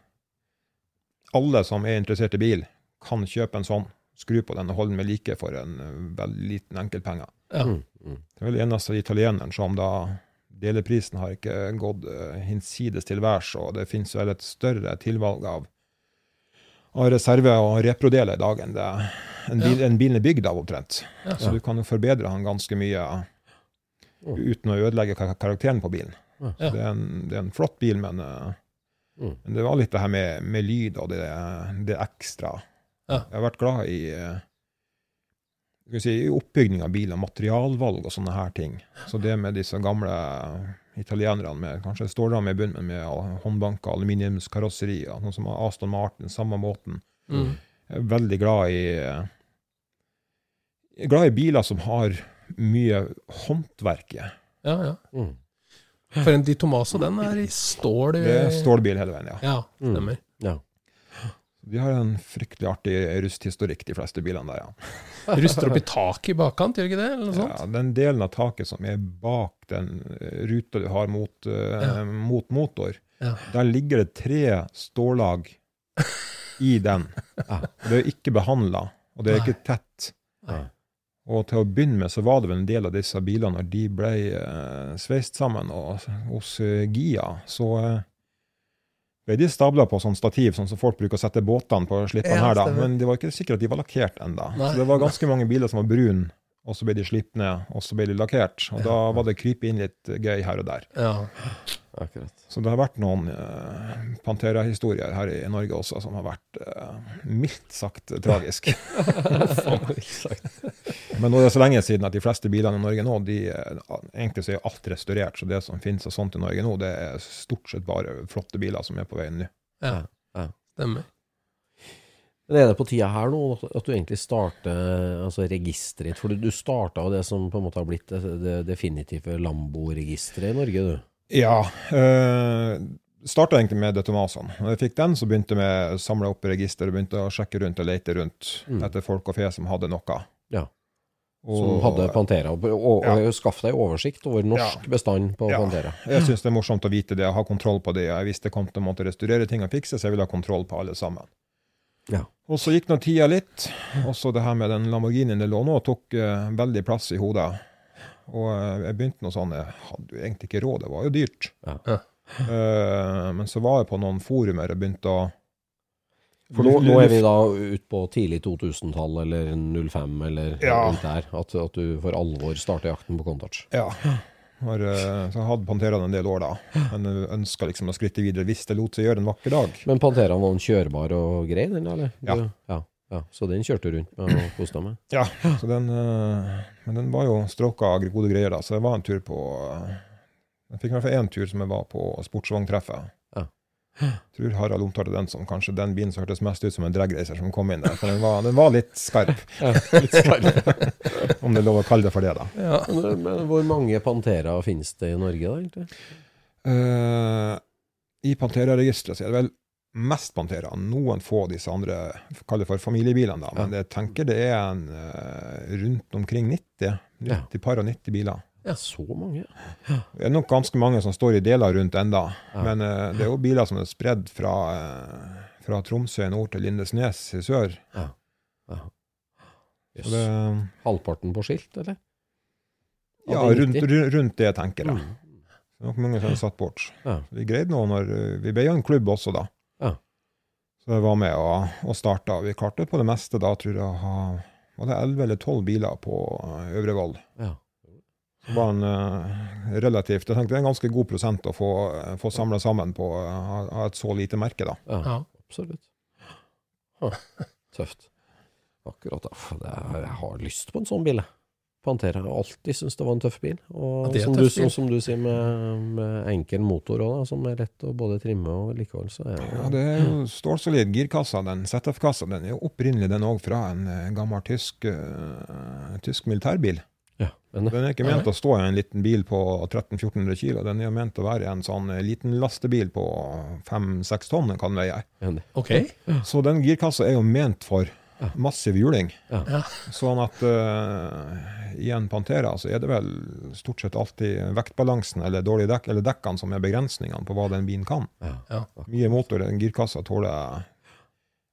[SPEAKER 5] Alle som er interessert i bil, kan kjøpe en sånn, skru på den og holde den med like for en eh, veldig liten enkeltpenge.
[SPEAKER 2] Ja.
[SPEAKER 3] Mm. Mm.
[SPEAKER 5] Det er vel eneste italieneren som da Deleprisen har ikke gått eh, hinsides til værs, og det finnes vel et større tilvalg av, av reserve- og reprodeler i dag enn det en bil, en bilen er bygd av, omtrent.
[SPEAKER 2] Ja.
[SPEAKER 5] Så du kan jo forbedre han ganske mye uten å ødelegge karakteren på bilen.
[SPEAKER 3] Ja.
[SPEAKER 5] Så det, er en, det er en flott bil, men, eh,
[SPEAKER 3] Mm.
[SPEAKER 5] men det var litt det her med, med lyd og det, det ekstra.
[SPEAKER 2] Ja.
[SPEAKER 5] Jeg har vært glad i vi si, oppbygging av biler, materialvalg og sånne her ting. Så det med disse gamle italienerne med kanskje stålramme i bunnen, men med håndbanka aluminiumskarosserier, sånn som Aston Martin, samme måten.
[SPEAKER 2] Mm.
[SPEAKER 5] Jeg er veldig glad i eh, jeg er glad i biler som har mye håndverk i.
[SPEAKER 2] ja, ja.
[SPEAKER 3] Mm.
[SPEAKER 2] For en Di Tomaso, den er i stål.
[SPEAKER 5] Det er stålbil hele veien, ja.
[SPEAKER 2] Ja,
[SPEAKER 3] Mm.
[SPEAKER 2] stemmer.
[SPEAKER 3] Ja.
[SPEAKER 5] De har en fryktelig artig rusthistorikk, de fleste bilene der, ja. *laughs*
[SPEAKER 2] Ruster opp i taket i bakkant, gjør ikke det? Eller noe sånt?
[SPEAKER 5] ja. Den delen av taket som er bak den eh, ruta du har mot,
[SPEAKER 2] Ja.
[SPEAKER 5] mot motor,
[SPEAKER 2] Ja.
[SPEAKER 5] der ligger det tre stållag i den. *laughs* Det er ikke behandla, og det er ikke tett.
[SPEAKER 3] Nei.
[SPEAKER 5] Og til å begynne med så var det vel en del av disse bilene, når de ble uh, sveist sammen og, hos uh, Gia, så eh, ble de stabla på sånn stativ, sånn som folk bruker å sette båtene på slippene
[SPEAKER 2] Ja,
[SPEAKER 5] her, da. Men det var ikke sikkert at de var lakkert ennå. Så det var ganske mange biler som var brune, og så ble de slipt ned, og så ble de lakkert. Og da var det krype inn litt gøy her og der.
[SPEAKER 2] Ja.
[SPEAKER 3] Akkurat.
[SPEAKER 5] Så det har vært noen uh, Pantera-historier her i Norge også som har vært uh, mildt sagt tragisk. *laughs* *laughs* Men nå er det så lenge siden at de fleste bilene i Norge nå, de, eh, egentlig så er alt restaurert. Så det som finnes av sånt i Norge nå, det er stort sett bare flotte biler som er på veien nå.
[SPEAKER 2] ja.
[SPEAKER 3] Ja.
[SPEAKER 2] Stemmer.
[SPEAKER 3] Men er det på tida her nå at- du egentlig starter altså registeret ditt? For du, du starta jo det som på en måte har blitt det, det definitive Lambo-registeret i Norge, du.
[SPEAKER 5] Ja. Uh, Starta egentlig med Detomason. Når jeg fikk den, så begynte jeg å samle opp register og begynte å sjekke rundt og lete rundt
[SPEAKER 3] Mm.
[SPEAKER 5] etter folk og fe som hadde noe.
[SPEAKER 3] Ja.
[SPEAKER 5] Og-
[SPEAKER 3] Som hadde Pantera. Og, og,
[SPEAKER 5] Ja.
[SPEAKER 3] og skaff deg oversikt over norsk
[SPEAKER 5] Ja.
[SPEAKER 3] bestand på
[SPEAKER 5] Ja.
[SPEAKER 3] Pantera.
[SPEAKER 5] Jeg syns det er morsomt å vite det, og ha kontroll på det. Jeg visste jeg kom til å måtte restaurere ting og fikse, så jeg ville ha kontroll på alle sammen.
[SPEAKER 3] Ja.
[SPEAKER 5] Og så gikk nå tida litt. Også det her med den Lamborghinien det lå nå, tok uh, veldig plass i hodet. Og eh, jeg begynte noe sånn Jeg hadde jo egentlig ikke råd, det var jo dyrt.
[SPEAKER 3] Ja.
[SPEAKER 5] Eh, men så var jeg på noen forumer og begynte å
[SPEAKER 3] For nå, nå er vi da ut på tidlig 2000-tall, eller 05, eller
[SPEAKER 5] Ja.
[SPEAKER 3] rundt der, at, at du for alvor starter jakten på Contouch.
[SPEAKER 5] Ja. Har, eh, så jeg hadde Panteraen en del år da, men ønska liksom å skritte videre hvis det lot seg gjøre en vakker dag.
[SPEAKER 3] Men Panteraen var den kjørbar og grei, den, eller?
[SPEAKER 5] Ja.
[SPEAKER 3] Du- ja. Ja. Så den kjørte du rundt med og kosta med?
[SPEAKER 5] Ja, så den, eh, men den var jo stråka av gode greier, da, så det var en tur på eh, Jeg fikk i hvert fall én tur som jeg var på sportsvogntreffet.
[SPEAKER 3] Ja.
[SPEAKER 5] Tror Harald omtalte den som kanskje den bilen som hørtes mest ut som en dragracer som kom inn der. For den var, den var litt skarp. *laughs*
[SPEAKER 3] Litt skarp. *laughs*
[SPEAKER 5] Om det er lov å kalle det for det, da.
[SPEAKER 2] Ja.
[SPEAKER 3] Men, hvor mange Pantera finnes det i Norge, da, egentlig?
[SPEAKER 5] Uh, I Pantera-registeret er det vel mest Pantera. Noen få av disse andre kaller det for familiebilene, da. Men jeg tenker det er en eh, rundt omkring 90. 90 par og 90 biler.
[SPEAKER 3] Ja, så mange.
[SPEAKER 5] Det er nok ganske mange som står i deler rundt enda.
[SPEAKER 3] Ja.
[SPEAKER 5] Men uh, det er jo biler som er spredd fra, uh, fra Tromsø i nord til Lindesnes i sør.
[SPEAKER 3] Ja. Ja. Yes.
[SPEAKER 5] Det,
[SPEAKER 3] Halvparten på skilt, eller?
[SPEAKER 5] ja,
[SPEAKER 3] Av de
[SPEAKER 5] rundt, rundt det, tenker jeg.
[SPEAKER 3] Mm.
[SPEAKER 5] Det er nok mange som har satt bort.
[SPEAKER 3] Ja.
[SPEAKER 5] Vi greide nå når Vi ble jo en klubb også, da. Så jeg var med og, og starta. Vi kartet på det meste da, tror jeg, ha var det 11 eller 12 biler på eh, Øvre Voll.
[SPEAKER 3] Ja.
[SPEAKER 5] Det var en uh, relativt Jeg tenkte det er en ganske god prosent å få, uh, få samla sammen på uh, et så lite merke, da.
[SPEAKER 3] Ja,
[SPEAKER 2] Ja.
[SPEAKER 3] absolutt. Huh. Tøft. Akkurat. da. Jeg har lyst på en sånn bil. jeg. Pantera. Har alltid syntes det var en tøff bil. Og
[SPEAKER 2] Ja,
[SPEAKER 3] som, du,
[SPEAKER 2] bil.
[SPEAKER 3] som, som du sier, med, med enkel motor også, da, som er lett å både trimme og vedlikeholde, så er
[SPEAKER 5] Ja,
[SPEAKER 3] det
[SPEAKER 5] er jo stålsolid girkassa, den ZF-kassa. Den er jo opprinnelig den òg fra en eh, gammel tysk, uh, tysk militærbil.
[SPEAKER 3] ja, men,
[SPEAKER 5] Den er ikke ment å stå i en liten bil på 1300-1400 kilo. Den er jo ment å være en sånn eh, liten lastebil på 5-6 tonn, kan veie.
[SPEAKER 3] Okay.
[SPEAKER 2] Ok.
[SPEAKER 5] Så den girkassa er jo ment for massiv juling.
[SPEAKER 3] Ja.
[SPEAKER 5] Sånn at uh, i en Pantera så er det vel stort sett alltid vektbalansen eller dårlige dekk, eller dekkene som er begrensningene på hva den bilen kan.
[SPEAKER 3] Ja.
[SPEAKER 2] Ja.
[SPEAKER 5] Mye motor, den girkassa tåler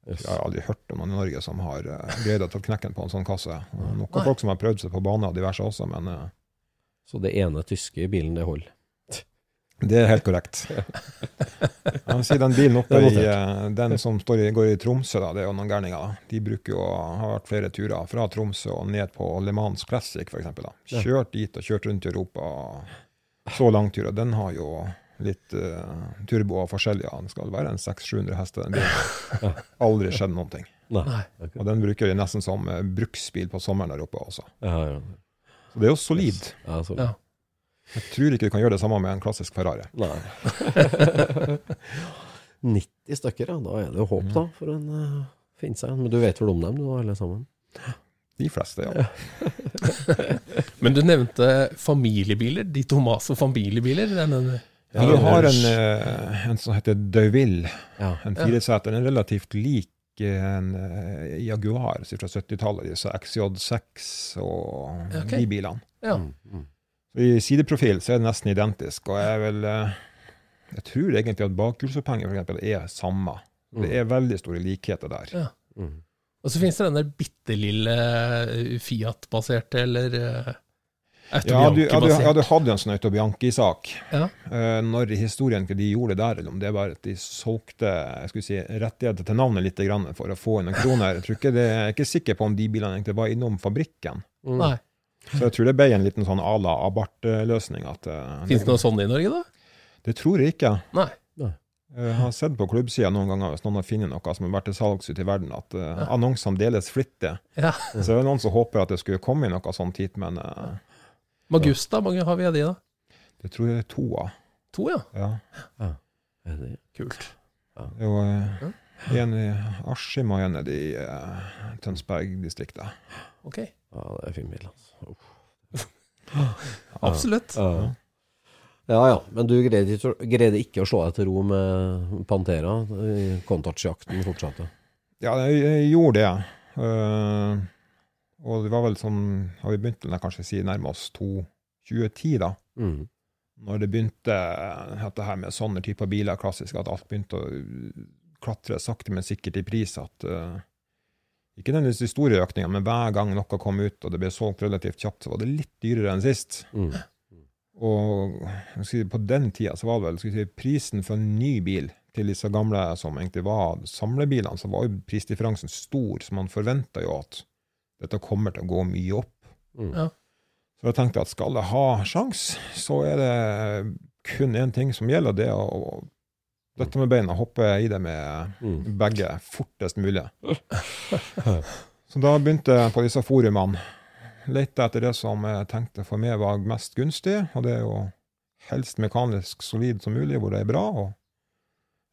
[SPEAKER 3] Yes.
[SPEAKER 5] Jeg har aldri hørt om noen i Norge som har uh, greid å ta knekken på en sånn kasse. Noen Noen folk som har prøvd seg på bane og diverse også, men uh,
[SPEAKER 3] Så det ene tyske i bilen, det holder.
[SPEAKER 5] Det er helt korrekt. Jeg vil si den bilen oppe i eh, Den som står i, går i Tromsø, da, det er jo noen gærninger. De bruker jo har vært flere turer fra Tromsø og ned på Le Mans Classic, f.eks. Kjørt dit og kjørt rundt i Europa. Så langtur. Og den har jo litt uh, turbo og forskjellig. Den skal være en 600-700 hester, den bilen. *laughs* Aldri skjedd noen ting.
[SPEAKER 3] Nei.
[SPEAKER 5] Og den bruker de nesten som eh, bruksbil på sommeren der oppe også.
[SPEAKER 3] Ja, ja.
[SPEAKER 5] Så det er jo solid.
[SPEAKER 3] Ja, så,
[SPEAKER 2] Ja.
[SPEAKER 5] Jeg tror ikke du kan gjøre det samme med en klassisk Ferrari.
[SPEAKER 3] Nei. *laughs* 90 stykker, ja. Da er det jo håp, da, for en uh, finne seg. Men du vet vel om dem, du, alle sammen?
[SPEAKER 5] De fleste, ja. *laughs*
[SPEAKER 2] Men du nevnte familiebiler. De Tomaso familiebiler. Den, den,
[SPEAKER 5] ja vi har en, eh, en som heter Deauville,
[SPEAKER 3] Ja.
[SPEAKER 5] en fireseter. Den er relativt lik en eh, Jaguar så fra 70-tallet, disse XJ6 og
[SPEAKER 2] okay.
[SPEAKER 5] de bilene.
[SPEAKER 2] ja.
[SPEAKER 3] Mm, mm.
[SPEAKER 5] I sideprofil så er det nesten identisk, og jeg vil eh, Jeg tror egentlig at bakhjulsopphenger er samme. Det er veldig store likheter der.
[SPEAKER 2] Ja.
[SPEAKER 3] Mm.
[SPEAKER 2] Og så finnes det den der bitte lille Fiat-baserte, eller
[SPEAKER 5] Ja, du, ja, du, ja,
[SPEAKER 2] Autobianchi-basert.
[SPEAKER 5] du hadde en sånn Autobianchi-sak.
[SPEAKER 2] Ja.
[SPEAKER 5] Eh, når i historien ikke de gjorde der, eller om det var at de solgte jeg skulle si, rettigheter til navnet litt grann for å få inn noen kroner. Jeg tror ikke det, jeg er ikke sikker på om de bilene egentlig var innom fabrikken.
[SPEAKER 3] Mm.
[SPEAKER 2] Nei.
[SPEAKER 5] Så jeg tror det ble en liten sånn à la Abart-løsning. at, eh,
[SPEAKER 2] Fins det noe sånt i Norge, da?
[SPEAKER 5] Det tror jeg ikke.
[SPEAKER 2] Nei.
[SPEAKER 5] Jeg har sett på klubbsida noen ganger hvis noen har funnet noe som har vært til salgs ute i verden, at uh, annonsene deles flittig.
[SPEAKER 2] Ja.
[SPEAKER 5] Så det er noen som håper at det skulle komme i noe sånt hit, men uh,
[SPEAKER 2] Magusta, mange har vi av de, da?
[SPEAKER 5] det tror jeg er to av.
[SPEAKER 2] To, ja.
[SPEAKER 5] Ja.
[SPEAKER 3] Er det-
[SPEAKER 2] Kult.
[SPEAKER 5] Ja. jo eh, en i Askim og en i uh, Tønsberg-distriktet.
[SPEAKER 2] Ok.
[SPEAKER 3] Ja, det er fin bil, altså. Uh. *laughs*
[SPEAKER 2] Absolutt.
[SPEAKER 3] Ja. ja ja, men du greide ikke, greide ikke å slå deg til ro med Pantera? Contouch-jakten fortsatte?
[SPEAKER 5] Ja, jeg, jeg gjorde det. Uh, og det var vel sånn Har vi begynt med kanskje si nærme oss 2010, da.
[SPEAKER 3] Mm.
[SPEAKER 5] Når det begynte dette her med sånne typer biler, klassisk, at alt begynte å klatre sakte, men sikkert i pris. At uh, ikke nødvendigvis de store økningene, men hver gang noe kom ut og det ble solgt relativt kjapt, så var det litt dyrere enn sist.
[SPEAKER 3] Mm.
[SPEAKER 5] Og si, på den tida så var det vel skal si, prisen for en ny bil til disse gamle som egentlig var samlebilene, så var jo prisdifferansen stor, så man forventa jo at dette kommer til å gå mye opp.
[SPEAKER 3] Mm.
[SPEAKER 2] Ja.
[SPEAKER 5] Så jeg tenkte at skal jeg ha sjans, så er det kun én ting som gjelder, det er å dette med beina, hoppe i det med
[SPEAKER 3] Mm.
[SPEAKER 5] begge fortest mulig. *laughs* Så da begynte jeg på disse forumene. Lette etter det som jeg tenkte for meg var mest gunstig, og det er jo helst mekanisk solid som mulig, hvor det er bra. Og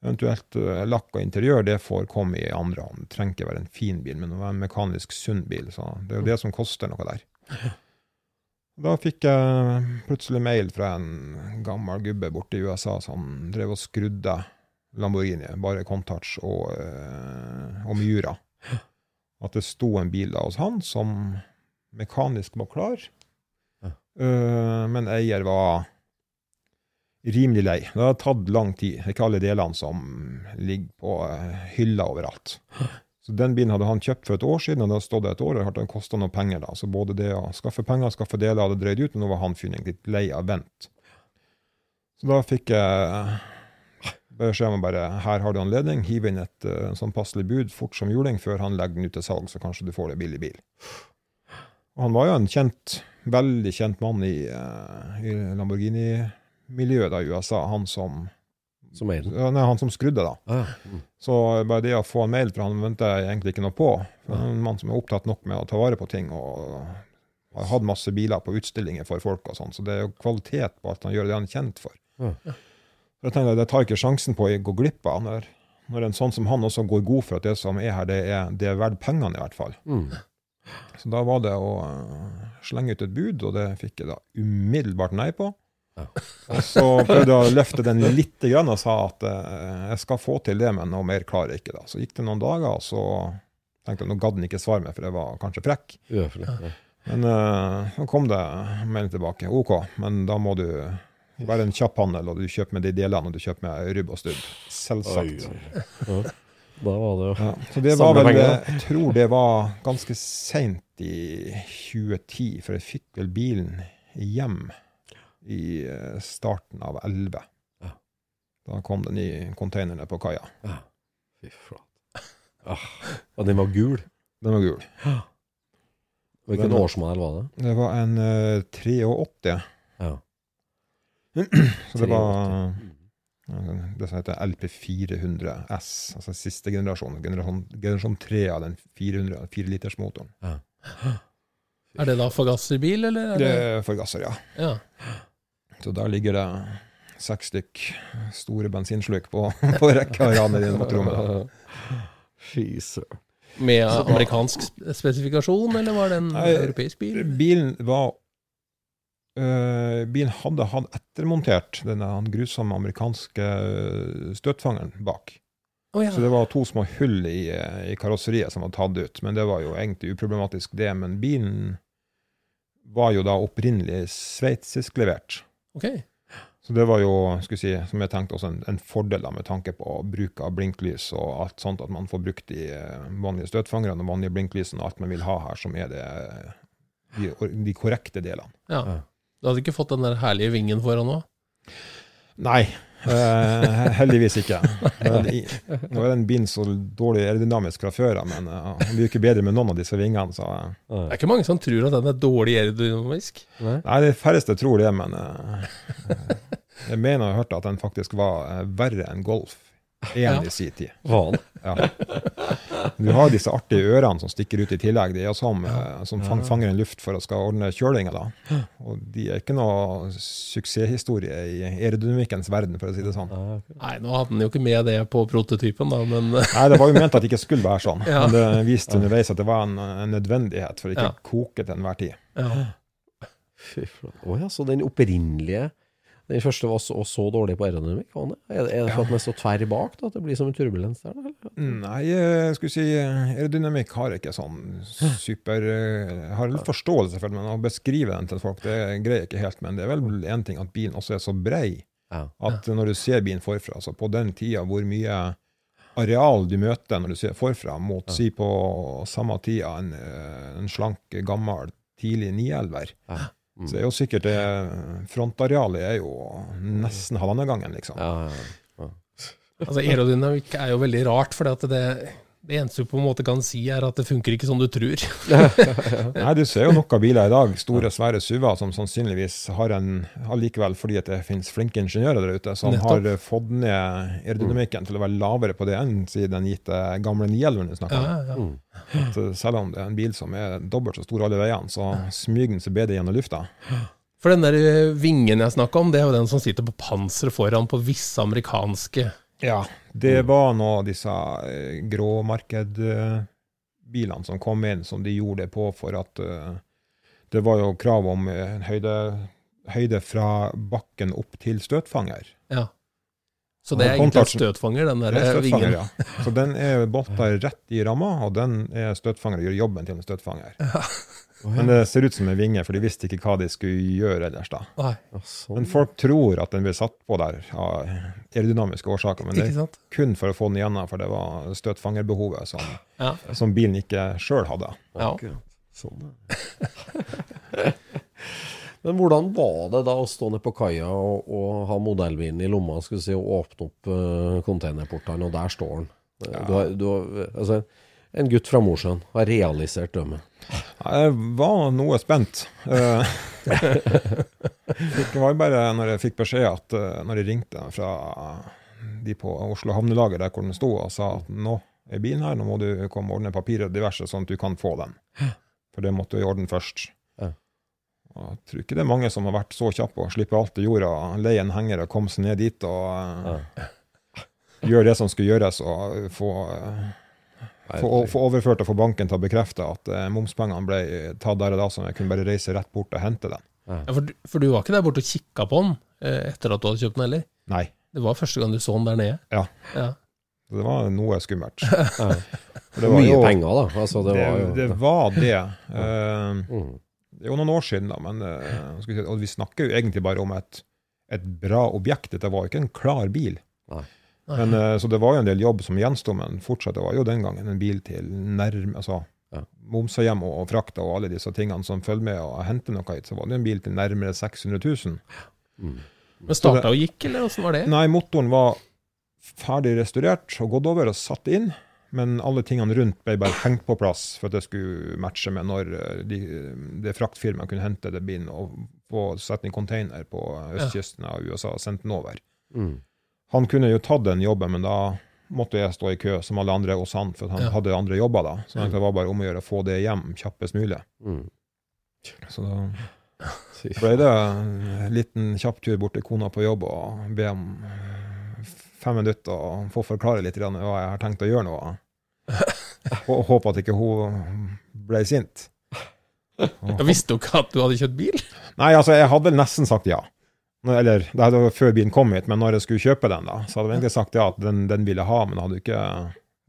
[SPEAKER 5] Eventuelt uh, lakk og interiør, det får komme i andre hånd. Det trenger ikke være en fin bil, men det være en mekanisk sunn bil. Så det er jo det som koster noe der. *laughs* Da fikk jeg plutselig mail fra en gammel gubbe borte i USA som drev og skrudde Lamborghini, bare Contouch og, uh, og Miura. At det sto en bil da hos han som mekanisk var klar, ja. men eier var rimelig lei. Det har tatt lang tid. Ikke alle delene som ligger på uh, hylla overalt. Så Den bilen hadde han kjøpt for et år siden, og det hadde stått et år. og har kosta noen penger. da. Så både det å skaffe penger og skaffe deler hadde drøyd ut, men nå var han fyren litt lei av vent. Så da fikk jeg beskjed om bare her har du anledning, hiv inn et uh, sånn passelig bud fort som juling før han legger den ut til salg, så kanskje du får det billig bil. Og han var jo en kjent, veldig kjent mann i, uh, i Lamborghini-miljøet i USA, han som
[SPEAKER 3] Som eier
[SPEAKER 5] nei, han som skrudde, da.
[SPEAKER 3] Ah, ja. Mm.
[SPEAKER 5] Så bare det å få en mail fra han venter jeg egentlig ikke noe på. For han er en mann som er opptatt nok med å ta vare på ting, og har hatt masse biler på utstillinger for folk og sånn, så det er jo kvalitet på at han gjør, det han er kjent for.
[SPEAKER 3] Ja.
[SPEAKER 5] Så jeg tenker, Det tar jeg ikke sjansen på å gå glipp av. Når, når en sånn som han også går god for at det som er her, det er, det er verdt pengene, i hvert fall.
[SPEAKER 3] Mm.
[SPEAKER 5] Så da var det å slenge ut et bud, og det fikk jeg da umiddelbart nei på.
[SPEAKER 3] Ja.
[SPEAKER 5] Og så prøvde jeg å løfte den litt og sa at eh, jeg skal få til det, men noe mer klarer jeg ikke. da. Så gikk det noen dager, og så tenkte jeg nå gadd han ikke svare meg, for jeg var kanskje frekk.
[SPEAKER 3] Uhøflig. Ja.
[SPEAKER 5] Men eh, så kom det melding tilbake. OK, men da må du være en kjapp handel, og du kjøper med de delene, og du kjøper med rubb og stubb. Selvsagt.
[SPEAKER 3] Oi, oi. Da var det jo
[SPEAKER 5] Ja, så det var vel. Jeg tror det var ganske seint i 2010, for jeg fikk vel bilen hjem i eh, starten av 11.
[SPEAKER 3] Ja.
[SPEAKER 5] Da kom den i containerne på kaia.
[SPEAKER 3] Ja. Fy flate. Ah. Og den var gul?
[SPEAKER 5] Den var gul.
[SPEAKER 3] Hvilken
[SPEAKER 5] Den var-
[SPEAKER 3] årsmodell var det?
[SPEAKER 5] Det var en uh, 83.
[SPEAKER 3] Ja. *clears throat*
[SPEAKER 5] Så det var eh, det som heter LP400S, altså siste generasjon. Generasjon, generasjon 3 av den 400 4-litersmotoren.
[SPEAKER 2] Er det da forgasserbil, eller? Er
[SPEAKER 5] Det
[SPEAKER 2] det...
[SPEAKER 5] er forgasser, ja.
[SPEAKER 2] Ja.
[SPEAKER 5] Så der ligger det seks stykk store bensinsluk på, *laughs* på rekke og rad i da.
[SPEAKER 3] Fy søren.
[SPEAKER 2] Med amerikansk spesifikasjon, eller var det en
[SPEAKER 5] Nei,
[SPEAKER 2] europeisk bil?
[SPEAKER 5] Bilen var øh, Bilen hadde hatt ettermontert denne grusomme amerikanske øh, støtfangeren bak.
[SPEAKER 2] Oh, ja.
[SPEAKER 5] Så det var to små hull i, øh, i karosseriet som var tatt ut. Men det var jo egentlig uproblematisk, det. Men bilen var jo da opprinnelig sveitsisk levert.
[SPEAKER 2] Ok.
[SPEAKER 5] Så det var jo, skulle si, som jeg tenkte, også en, en fordel da, med tanke på bruk av blinklys og alt sånt, at man får brukt de eh, vanlige støtfangerne og vanlige blinklysene og alt man vil ha her, som er det, de, de korrekte delene.
[SPEAKER 2] Ja. Du hadde ikke fått den der herlige vingen foran nå?
[SPEAKER 5] Nei, eh, heldigvis ikke. *laughs* Nå er den bilen så dårlig aerodynamisk fra før av, men eh, den blir ikke bedre med noen av disse vingene. Så, eh,
[SPEAKER 2] Det er ikke mange som tror at den er dårlig aerodynamisk.
[SPEAKER 5] nei, de færreste tror det, men jeg mener jeg har hørt at den faktisk var verre enn Golf 1
[SPEAKER 2] Ja.
[SPEAKER 5] i sin tid. Ja. Du har disse artige ørene som stikker ut i tillegg. De er som, eh, som fang, fanger en luft for å skal ordne kjølinga. da. Og de er ikke noe suksesshistorie i aerodynamikkens verden, for å si det sånn.
[SPEAKER 2] Nei, nå hadde han jo ikke med det på prototypen, da, men
[SPEAKER 5] Nei, Det var jo ment at det ikke skulle være sånn, *laughs*
[SPEAKER 2] Ja.
[SPEAKER 5] men det viste underveis at det var en, en nødvendighet for å ikke
[SPEAKER 2] Ja.
[SPEAKER 5] koke til enhver tid.
[SPEAKER 2] ja.
[SPEAKER 3] Fy flate. Å ja, så den opprinnelige Den første var så, så dårlig på aerodynamikk? Er det, er det for at den er så tverr bak da, at det blir som en turbulens der? Eller?
[SPEAKER 5] Nei, jeg skulle si aerodynamikk har ikke sånn super Jeg har litt forståelse for det, men å beskrive den til folk, det greier jeg ikke helt. Men det er vel én ting at bilen også er så brei at når du ser bilen forfra, altså på den tida hvor mye areal du møter når du ser forfra, mot si på samme tida en, eh, en slank, gammel, tidlig 911-er,
[SPEAKER 3] Ja. Mm.
[SPEAKER 5] så er jo sikkert det frontarealet er jo nesten halvannen gangen, liksom.
[SPEAKER 3] Ja, ja, ja.
[SPEAKER 2] Altså, aerodynamikk er jo veldig rart, for det, det eneste du på en måte kan si, er at det funker ikke som du tror. *laughs*
[SPEAKER 5] Nei, du ser jo nok av biler i dag, store, svære SUV-er, som sannsynligvis har en Allikevel fordi at det finnes flinke ingeniører der ute, som
[SPEAKER 2] Nettopp.
[SPEAKER 5] har fått ned aerodynamikken til å være lavere på det enn siden den gitte gamle 911 du snakker
[SPEAKER 2] Ja,
[SPEAKER 5] om.
[SPEAKER 2] ja.
[SPEAKER 5] Så selv om det er en bil som er dobbelt så stor alle veiene, så smyger den seg bedre gjennom lufta.
[SPEAKER 2] For den der eh, vingen jeg snakka om, det er jo den som sitter på panseret foran på visse amerikanske
[SPEAKER 5] Ja, det var nå disse eh, gråmarkedbilene som kom inn, som de gjorde det på for at eh, det var jo krav om eh, en høyde, høyde fra bakken opp til støtfanger.
[SPEAKER 2] Ja. Så det er egentlig en støtfanger, den der
[SPEAKER 5] er
[SPEAKER 2] eh,
[SPEAKER 5] støtfanger,
[SPEAKER 2] vingen?
[SPEAKER 5] ja. Så den er bolta rett i ramma, og den er støtfanger og gjør jobben til en støtfanger. Men det ser ut som en vinge, for de visste ikke hva de skulle gjøre ellers da.
[SPEAKER 2] Nei,
[SPEAKER 3] sånn.
[SPEAKER 5] Men folk tror at den ble satt på der av aerodynamiske årsaker, men det er kun for å få den igjennom, for det var støtfangerbehovet som,
[SPEAKER 2] Ja.
[SPEAKER 5] som bilen ikke sjøl hadde.
[SPEAKER 2] ja.
[SPEAKER 3] Sånn. *laughs* Men hvordan var det da å stå nede på kaia og, og ha modellbilen i lomma skulle si, og åpne opp uh, containerportene, og der står den? Ja. Du har, du har, altså, en gutt fra Mosjøen har realisert drømmen.
[SPEAKER 5] Jeg var noe spent. Eh, Det var bare når jeg fikk beskjed at eh, når jeg ringte fra de på Oslo havnelager der hvor den sto, og sa at nå er bilen her, nå må du komme og ordne papirer og diverse, sånn at du kan få den. For det måtte du i orden først.
[SPEAKER 3] Ja.
[SPEAKER 5] Og jeg tror ikke det er mange som har vært så kjappe og slipper alt i jorda, leie en henger og komme seg ned dit og eh, gjøre det som skulle gjøres, og få, få, få overført og få banken til å bekrefte at eh, momspengene ble tatt der og da, så jeg kunne bare reise rett bort og hente den.
[SPEAKER 2] Ja, for, du- for du var ikke der borte og kikka på den eh, etter at du hadde kjøpt den heller?
[SPEAKER 5] Nei.
[SPEAKER 2] Det var første gang du så den der nede?
[SPEAKER 5] Ja.
[SPEAKER 2] ja.
[SPEAKER 5] Det var noe skummelt.
[SPEAKER 3] Ja.
[SPEAKER 5] Det *laughs* var
[SPEAKER 3] Mye
[SPEAKER 5] jo-
[SPEAKER 3] penger, da. Altså, det,
[SPEAKER 5] Det,
[SPEAKER 3] var jo
[SPEAKER 5] det var det. Uh,
[SPEAKER 3] Mm.
[SPEAKER 5] det er jo noen år siden, da, men uh, skal vi si, og vi snakker jo egentlig bare om et, et bra objekt. Dette var jo ikke en klar bil.
[SPEAKER 3] Nei.
[SPEAKER 5] Men, eh, så det var jo en del jobb som gjensto, men fortsatt det var jo den gangen en bil til nærme altså,
[SPEAKER 3] Ja.
[SPEAKER 5] Momsa hjem og, og frakta og alle disse tingene som følger med og henter noe hit, så var det en bil til nærmere 600 000.
[SPEAKER 3] Mm.
[SPEAKER 2] Men starta og gikk, eller åssen var det?
[SPEAKER 5] Nei, motoren var ferdig restaurert og gått over og satt inn, men alle tingene rundt ble bare hengt på plass for at det skulle matche med når eh, de, det fraktfirmaet kunne hente det bilen og få sette den i container på østkysten av USA og sendt den over.
[SPEAKER 3] Mm.
[SPEAKER 5] Han kunne jo tatt den jobben, men da måtte jeg stå i kø som alle andre hos han, for han
[SPEAKER 2] Ja.
[SPEAKER 5] hadde andre jobber da. Så det var bare om å gjøre å få det hjem kjappest mulig.
[SPEAKER 3] Mm.
[SPEAKER 5] Så da *laughs* ble det en liten kjapp tur bort til kona på jobb og be om fem minutter og få forklare litt hva jeg har tenkt å gjøre nå. *laughs* Og håpe at ikke hun ble sint. *laughs*
[SPEAKER 2] Jeg visste jo ikke at du hadde kjøpt bil.
[SPEAKER 5] Nei, altså, jeg hadde vel nesten sagt ja. Eller, det var før bilen kom hit, men når jeg skulle kjøpe den, da, så hadde jeg egentlig sagt ja, at den, den ville jeg ha, men hadde ikke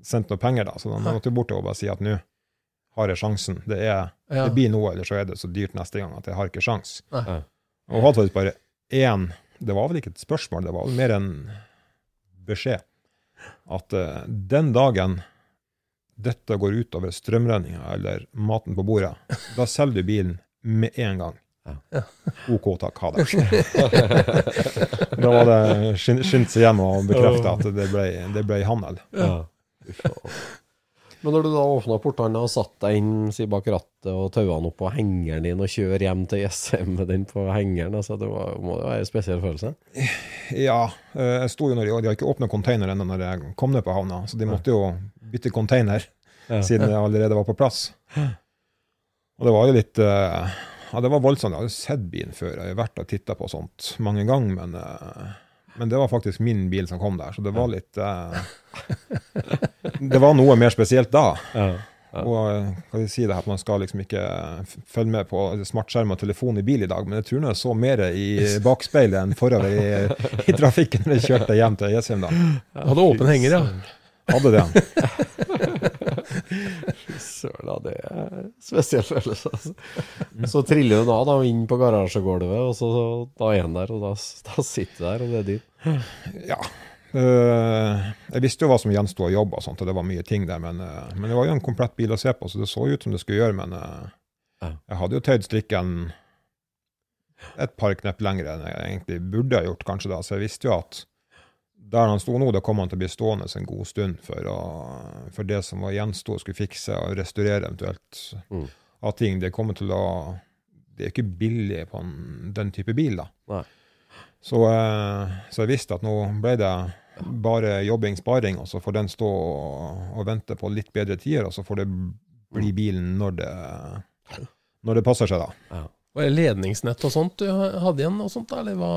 [SPEAKER 5] sendt noe penger, da. Så da måtte jeg bort og bare si at nå har jeg sjansen. Det, er,
[SPEAKER 2] Ja.
[SPEAKER 5] det blir noe, eller så er det så dyrt neste gang at jeg har ikke sjans.
[SPEAKER 2] Ja.
[SPEAKER 5] Og hun hadde faktisk bare én Det var vel ikke et spørsmål, det var mer en beskjed. At uh, den dagen dette går utover strømregninga eller maten på bordet, da selger du bilen med en gang.
[SPEAKER 3] Ja.
[SPEAKER 5] OK, takk. Ha det. *laughs* da var det skynd- skyndt seg hjem og bekrefta at det ble, det ble handel.
[SPEAKER 3] Ja. Men når du da åpna portene og satt deg inn si, bak rattet og taua den opp på hengeren din og kjører hjem til Jessheim med den på hengeren, altså, det var, må jo være en spesiell følelse?
[SPEAKER 5] Ja, eh, jeg sto jo når de, de har ikke åpna container ennå når jeg kom ned på havna, så de måtte jo bytte container
[SPEAKER 3] Ja.
[SPEAKER 5] siden jeg allerede var på plass. Og det var jo litt eh, Ja, det var voldsomt. Jeg hadde sett bilen før, jeg har vært og titta på sånt mange ganger, men, eh, men det var faktisk min bil som kom der, så det var litt uh, *laughs* Det var noe mer spesielt da.
[SPEAKER 3] Ja.
[SPEAKER 5] Og kan jeg si det at man skal liksom ikke følge med på smartskjerm og telefon i bil i dag, men jeg tror nå jeg så mer i *laughs* bakspeilet enn forover i, i trafikken når jeg kjørte hjem til Jessheim da.
[SPEAKER 2] Hadde åpen henger, ja.
[SPEAKER 5] Hadde det. *laughs*
[SPEAKER 3] Fy søren, det er en spesiell følelse. Altså. Så triller du da, da inn på garasjegulvet, og så da er han der, og da, da sitter du der, og det er din.
[SPEAKER 5] Ja. Uh, jeg visste jo hva som gjensto av jobb, og sånt, og det var mye ting der, men, uh, men det var jo en komplett bil å se på, så det så ut som det skulle gjøre, men uh,
[SPEAKER 3] Ja.
[SPEAKER 5] jeg hadde jo tøyd strikken et par knepp lenger enn jeg egentlig burde ha gjort, kanskje da, så jeg visste jo at der han sto nå, da kom han til å bli stående en god stund for, å, for det som var gjensto, skulle fikse og restaurere eventuelt
[SPEAKER 3] Mm.
[SPEAKER 5] av ting. Det kommer til å Det er ikke billig på en, den type bil, da. Så, eh, så jeg visste at nå ble det bare jobbing, sparing, og så får den stå og, og vente på litt bedre tider, og så får det bli bilen når det, når det passer seg, da.
[SPEAKER 2] Var det ledningsnett og sånt du hadde igjen, og sånt, eller hva?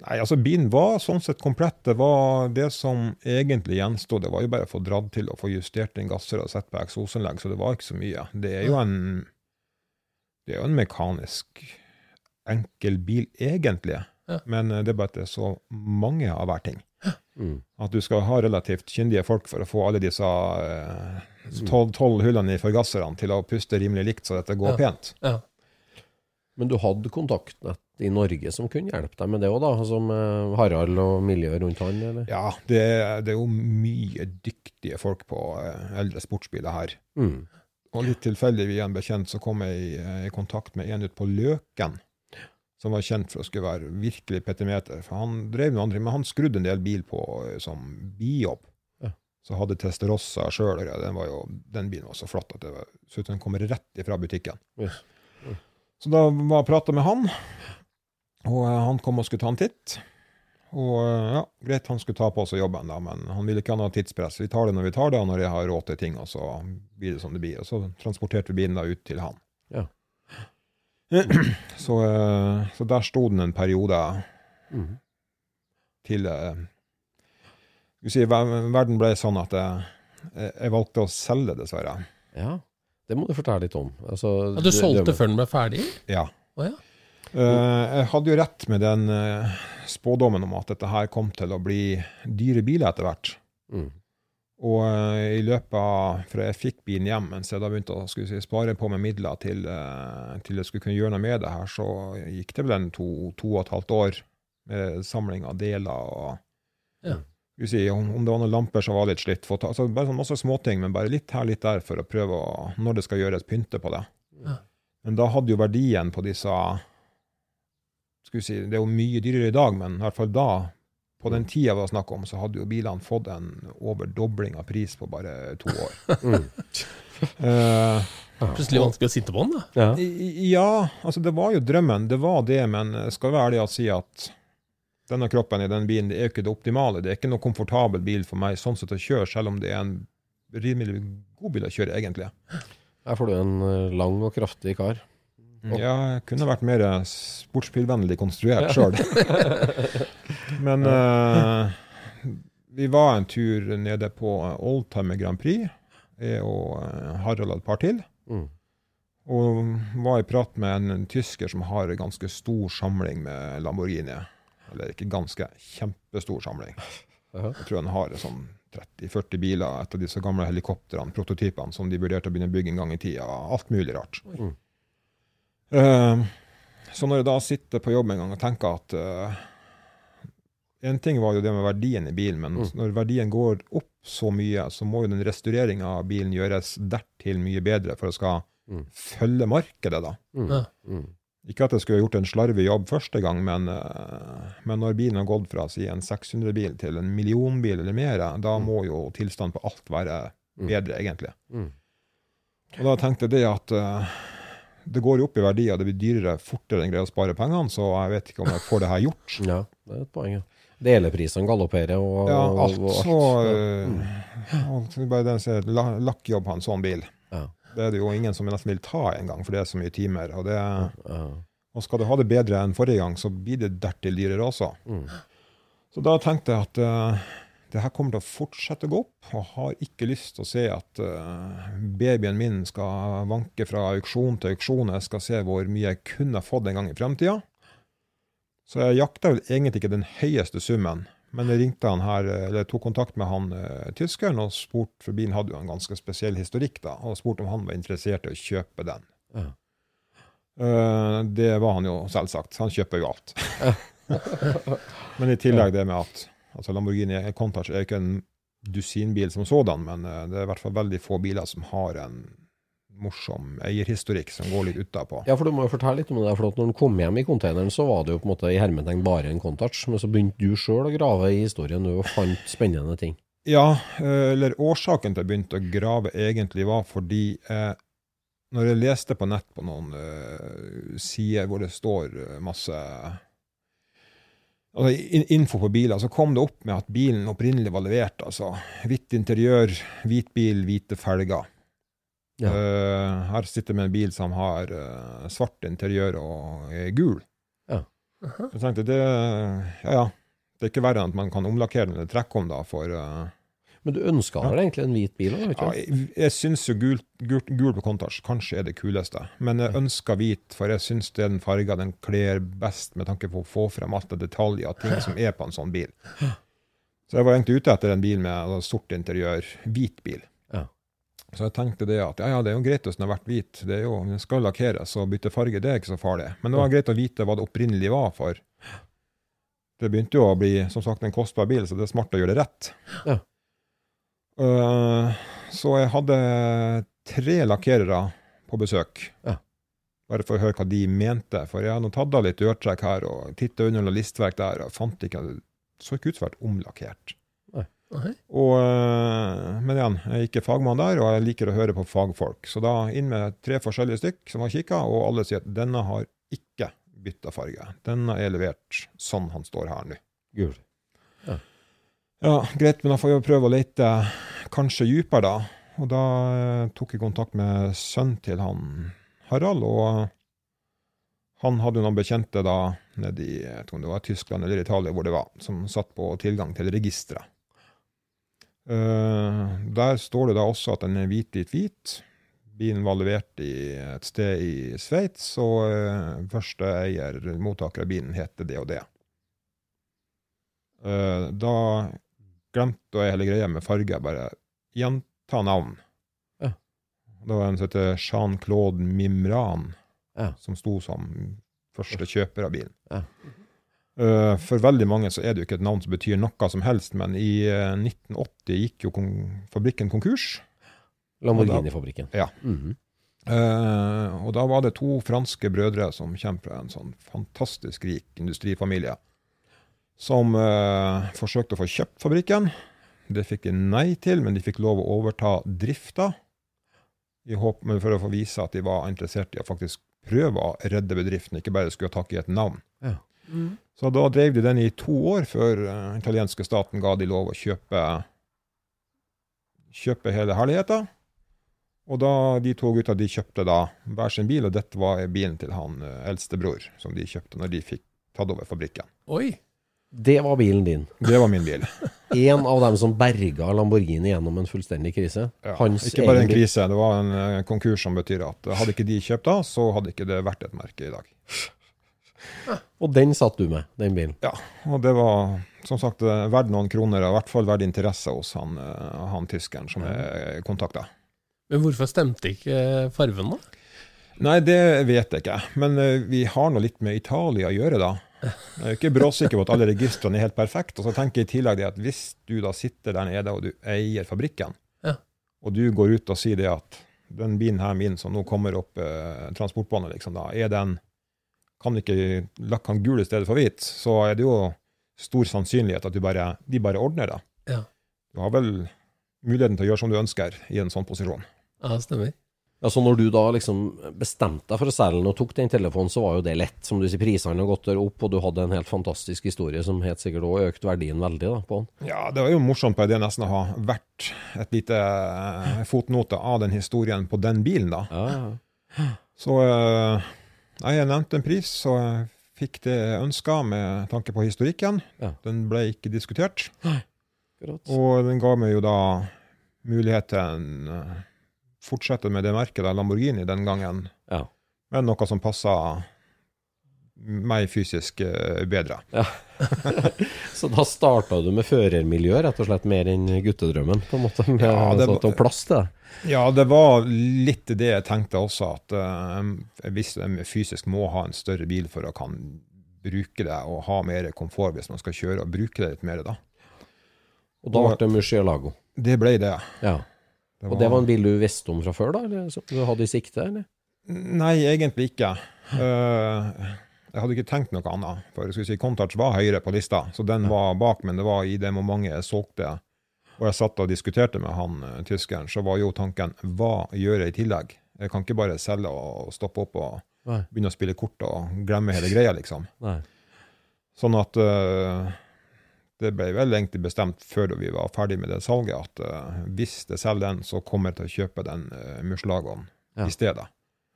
[SPEAKER 5] Nei, altså Bilen var sånn sett komplett. Det var det som egentlig gjensto. Det var jo bare å få dratt til og få justert den gasser og sett på eksosanlegg, så det var ikke så mye. Det er jo en, det er jo en mekanisk enkel bil, egentlig.
[SPEAKER 2] Ja.
[SPEAKER 5] Men eh, det er bare at det er så mange av hver ting.
[SPEAKER 3] Mm.
[SPEAKER 5] At du skal ha relativt kyndige folk for å få alle disse eh, tolv tolv hullene i forgasserne til å puste rimelig likt, så dette går
[SPEAKER 2] Ja.
[SPEAKER 5] pent.
[SPEAKER 2] Ja.
[SPEAKER 3] Men du hadde kontaktnett i Norge som kunne hjelpe deg med det òg? Som eh, Harald og miljøet rundt han, eller?
[SPEAKER 5] Ja, det, det er jo mye dyktige folk på eh, eldre sportsbiler her.
[SPEAKER 3] Mm.
[SPEAKER 5] Og litt tilfeldig via en bekjent så kom jeg i, eh, i kontakt med en ute på Løken, som var kjent for å skulle være virkelig petimeter. For han drev noe andre, men han skrudde en del bil på eh, som bijobb.
[SPEAKER 3] Ja.
[SPEAKER 5] Så hadde Testerossa sjøl, den, var jo- den bilen var så flott at det så ut som den kom rett ifra butikken.
[SPEAKER 3] Yes.
[SPEAKER 5] Så da var jeg prata med han, og eh, han kom og skulle ta en titt. Og eh, ja, greit, han skulle ta på seg jobben, da, men han ville ikke ha noe tidspress. Vi tar det når vi tar det, og når jeg har råd til ting, og så blir det som det blir. Og så transporterte vi bilen da ut til han.
[SPEAKER 3] Ja. *clears throat*
[SPEAKER 5] Så, eh, så der sto den en periode
[SPEAKER 3] mm.
[SPEAKER 5] til eh, Skal vi si, verden ble sånn at jeg, jeg valgte å selge, dessverre.
[SPEAKER 3] Ja, det må du fortelle litt om. Altså,
[SPEAKER 2] Ja, du solgte før den ble ferdig?
[SPEAKER 5] Ja.
[SPEAKER 2] Oh, ja.
[SPEAKER 5] Eh, jeg hadde jo rett med den eh, spådommen om at dette her kom til å bli dyre biler etter hvert.
[SPEAKER 3] Mm.
[SPEAKER 5] Og eh, i løpet av Fra jeg fikk bilen hjem, mens jeg da begynte å skulle si, spare på med midler til, til jeg skulle kunne gjøre noe med det her, så gikk det vel en to, to og et halvt år med samling av deler og
[SPEAKER 2] Ja.
[SPEAKER 5] Si, om, om det var noen lamper som var litt slitt. ta- Altså, bare sånn masse småting, men bare litt her, litt der, for å prøve å, når det skal gjøres, pynte på det.
[SPEAKER 2] Ja.
[SPEAKER 5] Men da hadde jo verdien på disse si, Det er jo mye dyrere i dag, men i hvert fall da, på den tida vi har snakket om, så hadde jo bilene fått en overdobling av pris på bare to år. *laughs*
[SPEAKER 3] Mm.
[SPEAKER 5] Eh,
[SPEAKER 2] Plutselig vanskelig å sitte på den, da.
[SPEAKER 3] Ja.
[SPEAKER 5] ja, altså det var jo drømmen, det var det, men jeg skal være ærlig og si at denne kroppen i den bilen, det er jo ikke det optimale. Det er ikke noe komfortabel bil for meg sånn sett å kjøre, selv om det er en rimelig god bil å kjøre, egentlig.
[SPEAKER 3] Her får du en eh, lang og kraftig kar.
[SPEAKER 5] Ja, jeg kunne vært mer sportsbilvennlig konstruert sjøl. *laughs* Men uh, vi var en tur nede på Oldtimer Grand Prix, jeg og eh, Harald et par til.
[SPEAKER 3] Mm.
[SPEAKER 5] Og var i prat med en tysker som har en ganske stor samling med Lamborghini. Eller ikke ganske, kjempestor samling. Jeg tror han har sånn 30-40 biler, et av disse gamle helikoptrene, prototypene, som de vurderte å begynne å bygge en gang i tida. Alt mulig rart.
[SPEAKER 3] Mm.
[SPEAKER 5] Eh, så når jeg da sitter på jobb en gang og tenker at uh, En ting var jo det med verdien i bilen, men
[SPEAKER 3] Mm.
[SPEAKER 5] når verdien går opp så mye, så må jo den restaureringa av bilen gjøres dertil mye bedre for å skal
[SPEAKER 3] Mm.
[SPEAKER 5] følge markedet, da.
[SPEAKER 3] Mm. Mm.
[SPEAKER 5] Ikke at jeg skulle gjort en slarvig jobb første gang, men, uh, men når bilen har gått fra si en 600-bil til en millionbil eller mer, da
[SPEAKER 3] Mm.
[SPEAKER 5] må jo tilstanden på alt være
[SPEAKER 3] Mm.
[SPEAKER 5] bedre, egentlig.
[SPEAKER 3] Mm.
[SPEAKER 5] Og da tenkte jeg det at eh, det går jo opp i verdi, og det blir dyrere fortere enn greier å spare pengene, så jeg vet ikke om jeg får det her gjort.
[SPEAKER 3] Ja, det er et poeng. Ja. Deleprisene galopperer og,
[SPEAKER 5] Ja,
[SPEAKER 3] og-
[SPEAKER 5] alt
[SPEAKER 3] og
[SPEAKER 5] så
[SPEAKER 3] Ja.
[SPEAKER 5] så Bare den ser lakkjobb på en sånn bil.
[SPEAKER 3] Ja.
[SPEAKER 5] Det er det jo ingen som nesten vil ta engang, for det er så mye timer. Og, det,
[SPEAKER 3] Ja.
[SPEAKER 5] og skal du ha det bedre enn forrige gang, så blir det dertil dyrere også.
[SPEAKER 3] Mm.
[SPEAKER 5] Så da tenkte jeg at eh, det her kommer til å fortsette å gå opp, og har ikke lyst til å se at eh, babyen min skal vanke fra auksjon til auksjon, jeg skal se hvor mye jeg kunne fått en gang i fremtida. Så jeg jakta vel egentlig ikke den høyeste summen, men jeg ringte han her, eller tok kontakt med han eh, tyskeren og spurte, for bilen hadde jo en ganske spesiell historikk, da, og spurte om han var interessert i å kjøpe den.
[SPEAKER 3] Ja.
[SPEAKER 5] Uh, det var han jo selvsagt. Han kjøper jo alt. *laughs* men i tillegg det med at altså Lamborghini Countach er ikke en dusinbil som sådan, men eh, det er i hvert fall veldig få biler som har en morsom eierhistorikk som går litt utapå.
[SPEAKER 3] Ja, for du må jo fortelle litt om det. For at når den kom hjem i containeren, så var det jo på en måte i hermetegn bare en Countach. Men så begynte du sjøl å grave i historien du, og fant spennende ting.
[SPEAKER 5] Ja, eh, eller årsaken til jeg begynte å grave egentlig var fordi eh, når jeg leste på nett på noen eh, sider hvor det står eh, masse altså, info på biler, så kom det opp med at bilen opprinnelig var levert. altså Hvitt interiør, hvit bil, hvite felger.
[SPEAKER 3] Ja.
[SPEAKER 5] Uh, her sitter vi med en bil som har uh, svart interiør og er gul.
[SPEAKER 3] Ja.
[SPEAKER 5] Jeg tenkte det Ja, ja. Det er ikke verre enn at man kan omlakkere den eller trekke om, da, for uh,
[SPEAKER 3] Men du ønska deg egentlig en hvit bil? Ikke?
[SPEAKER 5] ja, Jeg, jeg syns jo gul, gul, gul på Countach kanskje er det kuleste, men jeg ønsker hvit, for jeg syns det er den farga den kler best med tanke på å få frem alt det detaljer, ting som er på en sånn bil. Så jeg var egentlig ute etter en bil med altså, sort interiør, hvit bil.
[SPEAKER 3] Ja.
[SPEAKER 5] Så jeg tenkte det at ja, ja, det er jo greit hvis den har vært hvit, det er jo, den skal lakkeres, og bytte farge det er ikke så farlig. Men det var greit å vite hva det opprinnelig var for. Det begynte jo å bli som sagt en kostbar bil, så det er smart å gjøre det rett.
[SPEAKER 3] Ja.
[SPEAKER 5] Eh, så jeg hadde tre lakkerere på besøk.
[SPEAKER 3] Ja.
[SPEAKER 5] Bare for å høre hva de mente. For jeg hadde tatt av litt dørtrekk her og titta under noe listverk der, og fant ikke Det så ikke ut som det omlakkert. Og, eh, men igjen, jeg er ikke fagmann der, og jeg liker å høre på fagfolk. Så da inn med tre forskjellige stykk som har kikka, og alle sier at denne har ikke bytta farge. Denne er levert sånn han står her nå.
[SPEAKER 3] Gul.
[SPEAKER 5] Ja, greit, men da får jeg prøve å lete kanskje dypere, da. Og da eh, tok jeg kontakt med sønnen til han Harald, og han hadde jo noen bekjente da nede i jeg tror det var Tyskland eller Italia, hvor det var, som satt på tilgang til registeret. Uh, der står det da også at den er hvit, hvit, hvit. Bilen var levert i et sted i Sveits, og uh, første eier, mottaker av bilen, heter det og det. Uh, da glemte jeg hele greia med farge. Bare gjenta navn.
[SPEAKER 3] Ja.
[SPEAKER 5] Det var en som heter Jean-Claude Mimran,
[SPEAKER 3] Ja.
[SPEAKER 5] som sto som første kjøper av bilen.
[SPEAKER 3] Ja.
[SPEAKER 5] Eh, for veldig mange så er det jo ikke et navn som betyr noe som helst, men i eh, 1980 gikk jo kon fabrikken konkurs.
[SPEAKER 3] Lamborghini-fabrikken.
[SPEAKER 5] Ja.
[SPEAKER 3] Mm
[SPEAKER 5] -hmm. uh, og da var det to franske brødre som kommer fra en sånn fantastisk rik industrifamilie, som eh, forsøkte å få kjøpt fabrikken. Det fikk de nei til, men de fikk lov å overta drifta, i håp men for å få vise at de var interessert i å faktisk prøve å redde bedriften, ikke bare skulle ha tak i et navn.
[SPEAKER 3] Ja.
[SPEAKER 5] Så da drev de den i to år, før uh, italienske staten ga de lov å kjøpe, kjøpe hele herligheta. Og da de to gutta de kjøpte da hver sin bil, og dette var bilen til han uh, eldstebror som de kjøpte når de fikk tatt over fabrikken.
[SPEAKER 2] Oi!
[SPEAKER 3] Det var bilen din.
[SPEAKER 5] Det var min bil. *laughs*
[SPEAKER 3] En av dem som berga Lamborghini gjennom en fullstendig krise.
[SPEAKER 5] Ja,
[SPEAKER 3] Hans
[SPEAKER 5] ikke bare en krise, det var en en konkurs som betyr at uh, hadde ikke de kjøpt da, så hadde ikke det vært et merke i dag. *laughs*
[SPEAKER 3] Og den satt du med, den bilen.
[SPEAKER 5] Ja, og det var som sagt uh, verdt noen kroner, og i hvert fall verdt interesse hos han, han tyskeren som jeg kontakta.
[SPEAKER 2] Men hvorfor stemte ikke farven, da?
[SPEAKER 5] Nei, det vet jeg ikke. Men eh, vi har nå litt med Italia å gjøre, da. Jeg er ikke bråsikker på at alle registrene er helt perfekte. Og så tenker jeg i tillegg det at hvis du da sitter der nede og du eier fabrikken,
[SPEAKER 2] Ja.
[SPEAKER 5] og du går ut og sier det at den bilen her min som nå kommer opp eh, transportbane, liksom, da, er den Kan ikke lakke han gul i stedet for hvit, så er det jo stor sannsynlighet at du bare, de bare ordner det.
[SPEAKER 2] Ja.
[SPEAKER 5] Du har vel muligheten til å gjøre som du ønsker i en sånn posisjon.
[SPEAKER 2] Ja, stemmer.
[SPEAKER 3] Ja, så når du da liksom bestemte deg for å selge den og tok den telefonen, så var jo det lett. Som du sier, prisene har gått der opp, og du hadde en helt fantastisk historie som helt sikkert òg økte verdien veldig da, på den.
[SPEAKER 5] Ja, det var jo morsomt på det nesten å ha vært et lite eh, fotnote av den historien på den bilen, da.
[SPEAKER 3] Ja, ja.
[SPEAKER 5] Så eh, nei, jeg nevnte en pris, så jeg fikk det jeg ønska med tanke på historikken.
[SPEAKER 3] Ja.
[SPEAKER 5] Den ble ikke diskutert.
[SPEAKER 3] Akkurat.
[SPEAKER 5] Og den ga meg jo da mulighet til en eh, fortsette med det merket, da, Lamborghini, den gangen.
[SPEAKER 3] Ja.
[SPEAKER 5] Men noe som passa meg fysisk bedre. bedre. *laughs*
[SPEAKER 3] Så da starta du med førermiljø, rett og slett mer enn guttedrømmen, på en måte? Med
[SPEAKER 5] Ja, det var-
[SPEAKER 3] plass til?
[SPEAKER 5] Ja, det var litt det jeg tenkte også, at uh, hvis visste jeg fysisk må ha en større bil for å kan bruke det og ha mer komfort hvis man skal kjøre og bruke det litt mer, da.
[SPEAKER 3] Og da ble det Murcielago.
[SPEAKER 5] Det ble det.
[SPEAKER 3] Ja. Og det var en bil du visste om fra før, da? Eller som du hadde i sikte, eller?
[SPEAKER 5] Nei, egentlig ikke. Uh, jeg hadde ikke tenkt noe annet. For jeg skulle si, Countach var høyere på lista, så den var bak, men det var i det momentet jeg solgte og jeg satt og diskuterte med han eh, tyskeren, så var jo tanken hva gjør jeg i tillegg? Jeg kan ikke bare selge og stoppe opp og begynne å spille kort og glemme hele greia, liksom.
[SPEAKER 3] Nei.
[SPEAKER 5] Sånn at eh, det ble vel egentlig bestemt før vi var ferdig med det salget, at uh, hvis jeg selger den, så kommer jeg til å kjøpe den uh, Muslagoen
[SPEAKER 3] Ja.
[SPEAKER 5] i stedet.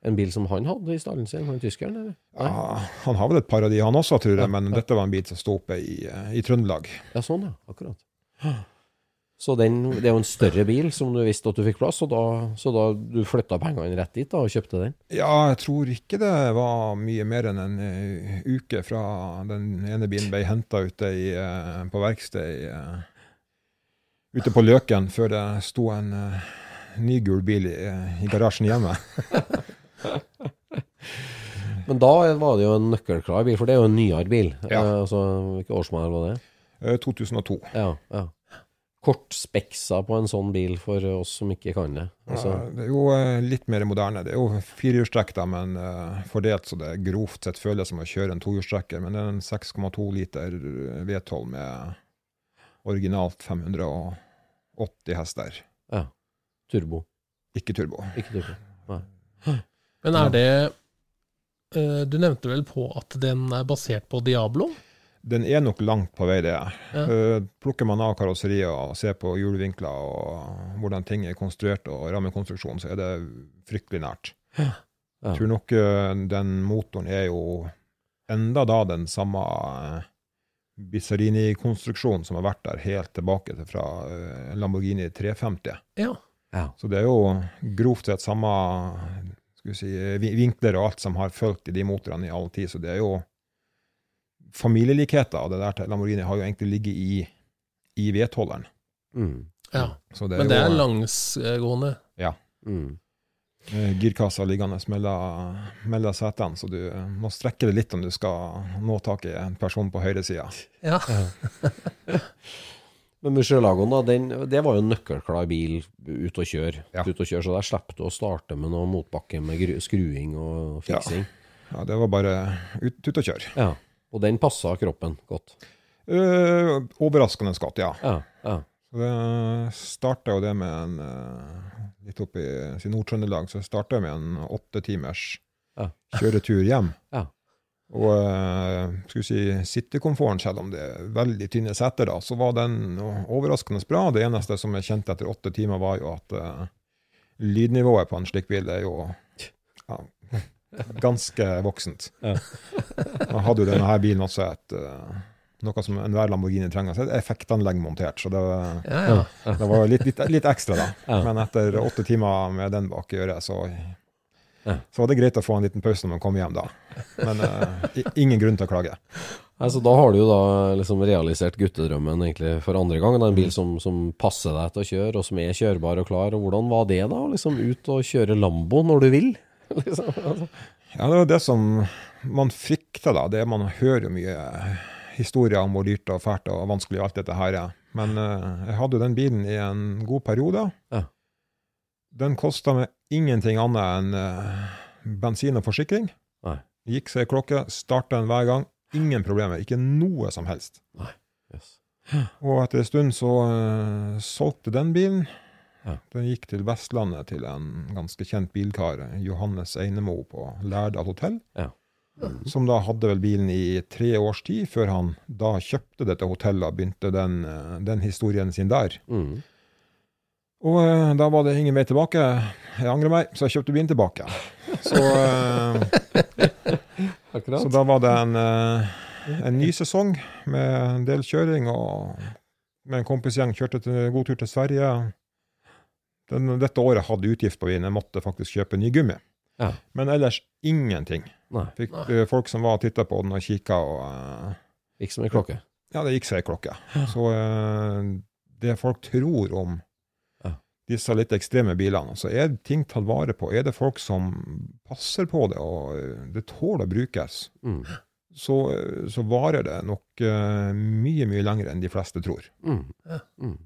[SPEAKER 3] En bil som han hadde i stallen sin, han tyskeren? eller?
[SPEAKER 5] Ja, han har vel et par av de, han også, tror jeg, men dette var en bil som sto oppe i, eh, i Trøndelag.
[SPEAKER 3] Ja, sånn, ja. Akkurat. Så den, det er jo en større bil som du visste at du fikk plass, og da, så da du flytta pengene rett dit da, og kjøpte den?
[SPEAKER 5] Ja, jeg tror ikke det var mye mer enn en eh, uke fra den ene bilen ble henta ute i, eh, på verksted eh, ute på Løken, før det sto en ny gul bil i, i garasjen hjemme. *laughs*
[SPEAKER 3] Men da var det jo en nøkkelklar bil, for det er jo en nyere bil.
[SPEAKER 5] Ja.
[SPEAKER 3] Eh, altså, Hvilket årsmodell var det?
[SPEAKER 5] Eh, 2002.
[SPEAKER 3] Ja, ja. Kortspeksa på en sånn bil for oss som ikke kan det. Altså,
[SPEAKER 5] Ja, det er jo eh, litt mer moderne. Det er jo firehjulstrekk, men uh, fordelt så det grovt sett føles som å kjøre en tohjulstrekker. Men det er en 6,2 liter V12 med originalt 580 hester.
[SPEAKER 3] ja. Turbo.
[SPEAKER 5] Ikke turbo.
[SPEAKER 3] Ikke turbo. Nei.
[SPEAKER 2] Men er det eh, Du nevnte vel på at den er basert på Diablo?
[SPEAKER 5] Den er nok langt på vei, det.
[SPEAKER 2] Ja.
[SPEAKER 5] Uh, Plukker man av karosseriet og ser på hjulvinkler og hvordan ting er konstruert og rammekonstruksjon, så er det fryktelig nært.
[SPEAKER 3] Ja.
[SPEAKER 5] Jeg tror nok uh, den motoren er jo enda da den samme uh, Bizzarini-konstruksjonen som har vært der helt tilbake til fra uh, Lamborghini 350.
[SPEAKER 2] Ja.
[SPEAKER 3] Ja.
[SPEAKER 5] Så det er jo grovt sett samme skal vi si, vinkler og alt som har fulgt i de motorene i all tid. Så det er jo familielikheter av det der til Lamborghini har jo egentlig ligget i, i V12-eren.
[SPEAKER 3] Mm.
[SPEAKER 2] ja.
[SPEAKER 5] Så det
[SPEAKER 2] Men det er
[SPEAKER 5] jo
[SPEAKER 2] langsgående.
[SPEAKER 3] Mm.
[SPEAKER 5] eh, girkassa liggende mellom, mellom setene, så du eh, må strekke det litt om du skal nå tak i en person på høyresida.
[SPEAKER 2] Ja.
[SPEAKER 3] Men Murcielagoen, da, den, det var jo en nøkkelklar bil ut og kjøre.
[SPEAKER 5] Ja.
[SPEAKER 3] Ut og kjøre, så der slapp du å starte med noe motbakke med gru, skruing og fiksing.
[SPEAKER 5] Ja, det var bare ut, ut og kjøre.
[SPEAKER 3] Ja. Og den passa kroppen godt.
[SPEAKER 5] Uh, overraskende godt, ja.
[SPEAKER 3] Ja, ja.
[SPEAKER 5] Så det starta jo det med en eh, Litt oppe i Nord-Trøndelag, så starta jeg med en åtte timers
[SPEAKER 3] Ja.
[SPEAKER 5] kjøretur hjem. *laughs*
[SPEAKER 3] Ja.
[SPEAKER 5] Og uh, skulle si sittekomforten, selv om det er veldig tynne seter, da, så var den overraskende bra. Det eneste som jeg kjente etter åtte timer, var jo at uh, lydnivået på en slik bil er jo ja, ganske voksent.
[SPEAKER 3] Ja. *laughs*
[SPEAKER 5] Da hadde jo denne her bilen også et eh, noe som enhver Lamborghini trenger, så er effektanlegg montert. Så det, var-
[SPEAKER 2] Ja, ja.
[SPEAKER 5] det var litt, litt, litt ekstra, da.
[SPEAKER 3] Ja.
[SPEAKER 5] Men etter åtte timer med den bak i øret, så,
[SPEAKER 3] Ja.
[SPEAKER 5] så var det greit å få en liten pause når man kom hjem, da. Men uh, ingen grunn til å klage.
[SPEAKER 3] Altså, da har du jo da liksom realisert guttedrømmen egentlig for andre gang. Er en bil som, som passer deg til å kjøre, og som er kjørbar og klar. Og hvordan var det da, liksom ut og kjøre Lambo når du vil? *laughs* liksom, altså.
[SPEAKER 5] Ja, det var det som man frykter, da. Det man hører jo mye historier om hvor dyrt og fælt og vanskelig alt dette her er. Men uh, jeg hadde jo den bilen i en god periode.
[SPEAKER 3] Ja.
[SPEAKER 5] Den kosta meg ingenting annet enn uh, bensin og forsikring.
[SPEAKER 3] Nei.
[SPEAKER 5] Gikk seg klokke, starta den hver gang. Ingen problemer. Ikke noe som helst.
[SPEAKER 3] Yes.
[SPEAKER 5] Og etter en stund så uh, solgte den bilen.
[SPEAKER 3] Ja.
[SPEAKER 5] Den gikk til Vestlandet til en ganske kjent bilkar, Johannes Einemo på Lærdal hotell.
[SPEAKER 3] Ja.
[SPEAKER 5] Som da hadde vel bilen i tre års tid, før han da kjøpte dette hotellet og begynte den, eh, den historien sin der.
[SPEAKER 3] Mm.
[SPEAKER 5] Og eh, da var det ingen vei tilbake. Jeg angrer meg, så jeg kjøpte bilen tilbake. Så, *laughs* eh, så da var det en, en ny sesong med en del kjøring, og med en kompisgjeng kjørte til god tur til Sverige. Den, dette året hadde utgift på jeg måtte faktisk kjøpe ny gummi.
[SPEAKER 3] Ja.
[SPEAKER 5] Men ellers ingenting.
[SPEAKER 3] Nei,
[SPEAKER 5] Fikk Nei. folk som var og titta på den og kikka, og uh,
[SPEAKER 3] Gikk som ei klokke.
[SPEAKER 5] ja, det gikk seg ei klokke. Så uh, det folk tror om
[SPEAKER 3] Ja.
[SPEAKER 5] disse litt ekstreme bilene, så er ting tatt vare på. Er det folk som passer på det, og eh, det tåler å brukes,
[SPEAKER 3] Mm.
[SPEAKER 5] så, eh, så varer det nok uh, mye, mye lenger enn de fleste tror.
[SPEAKER 3] Mm. Mm.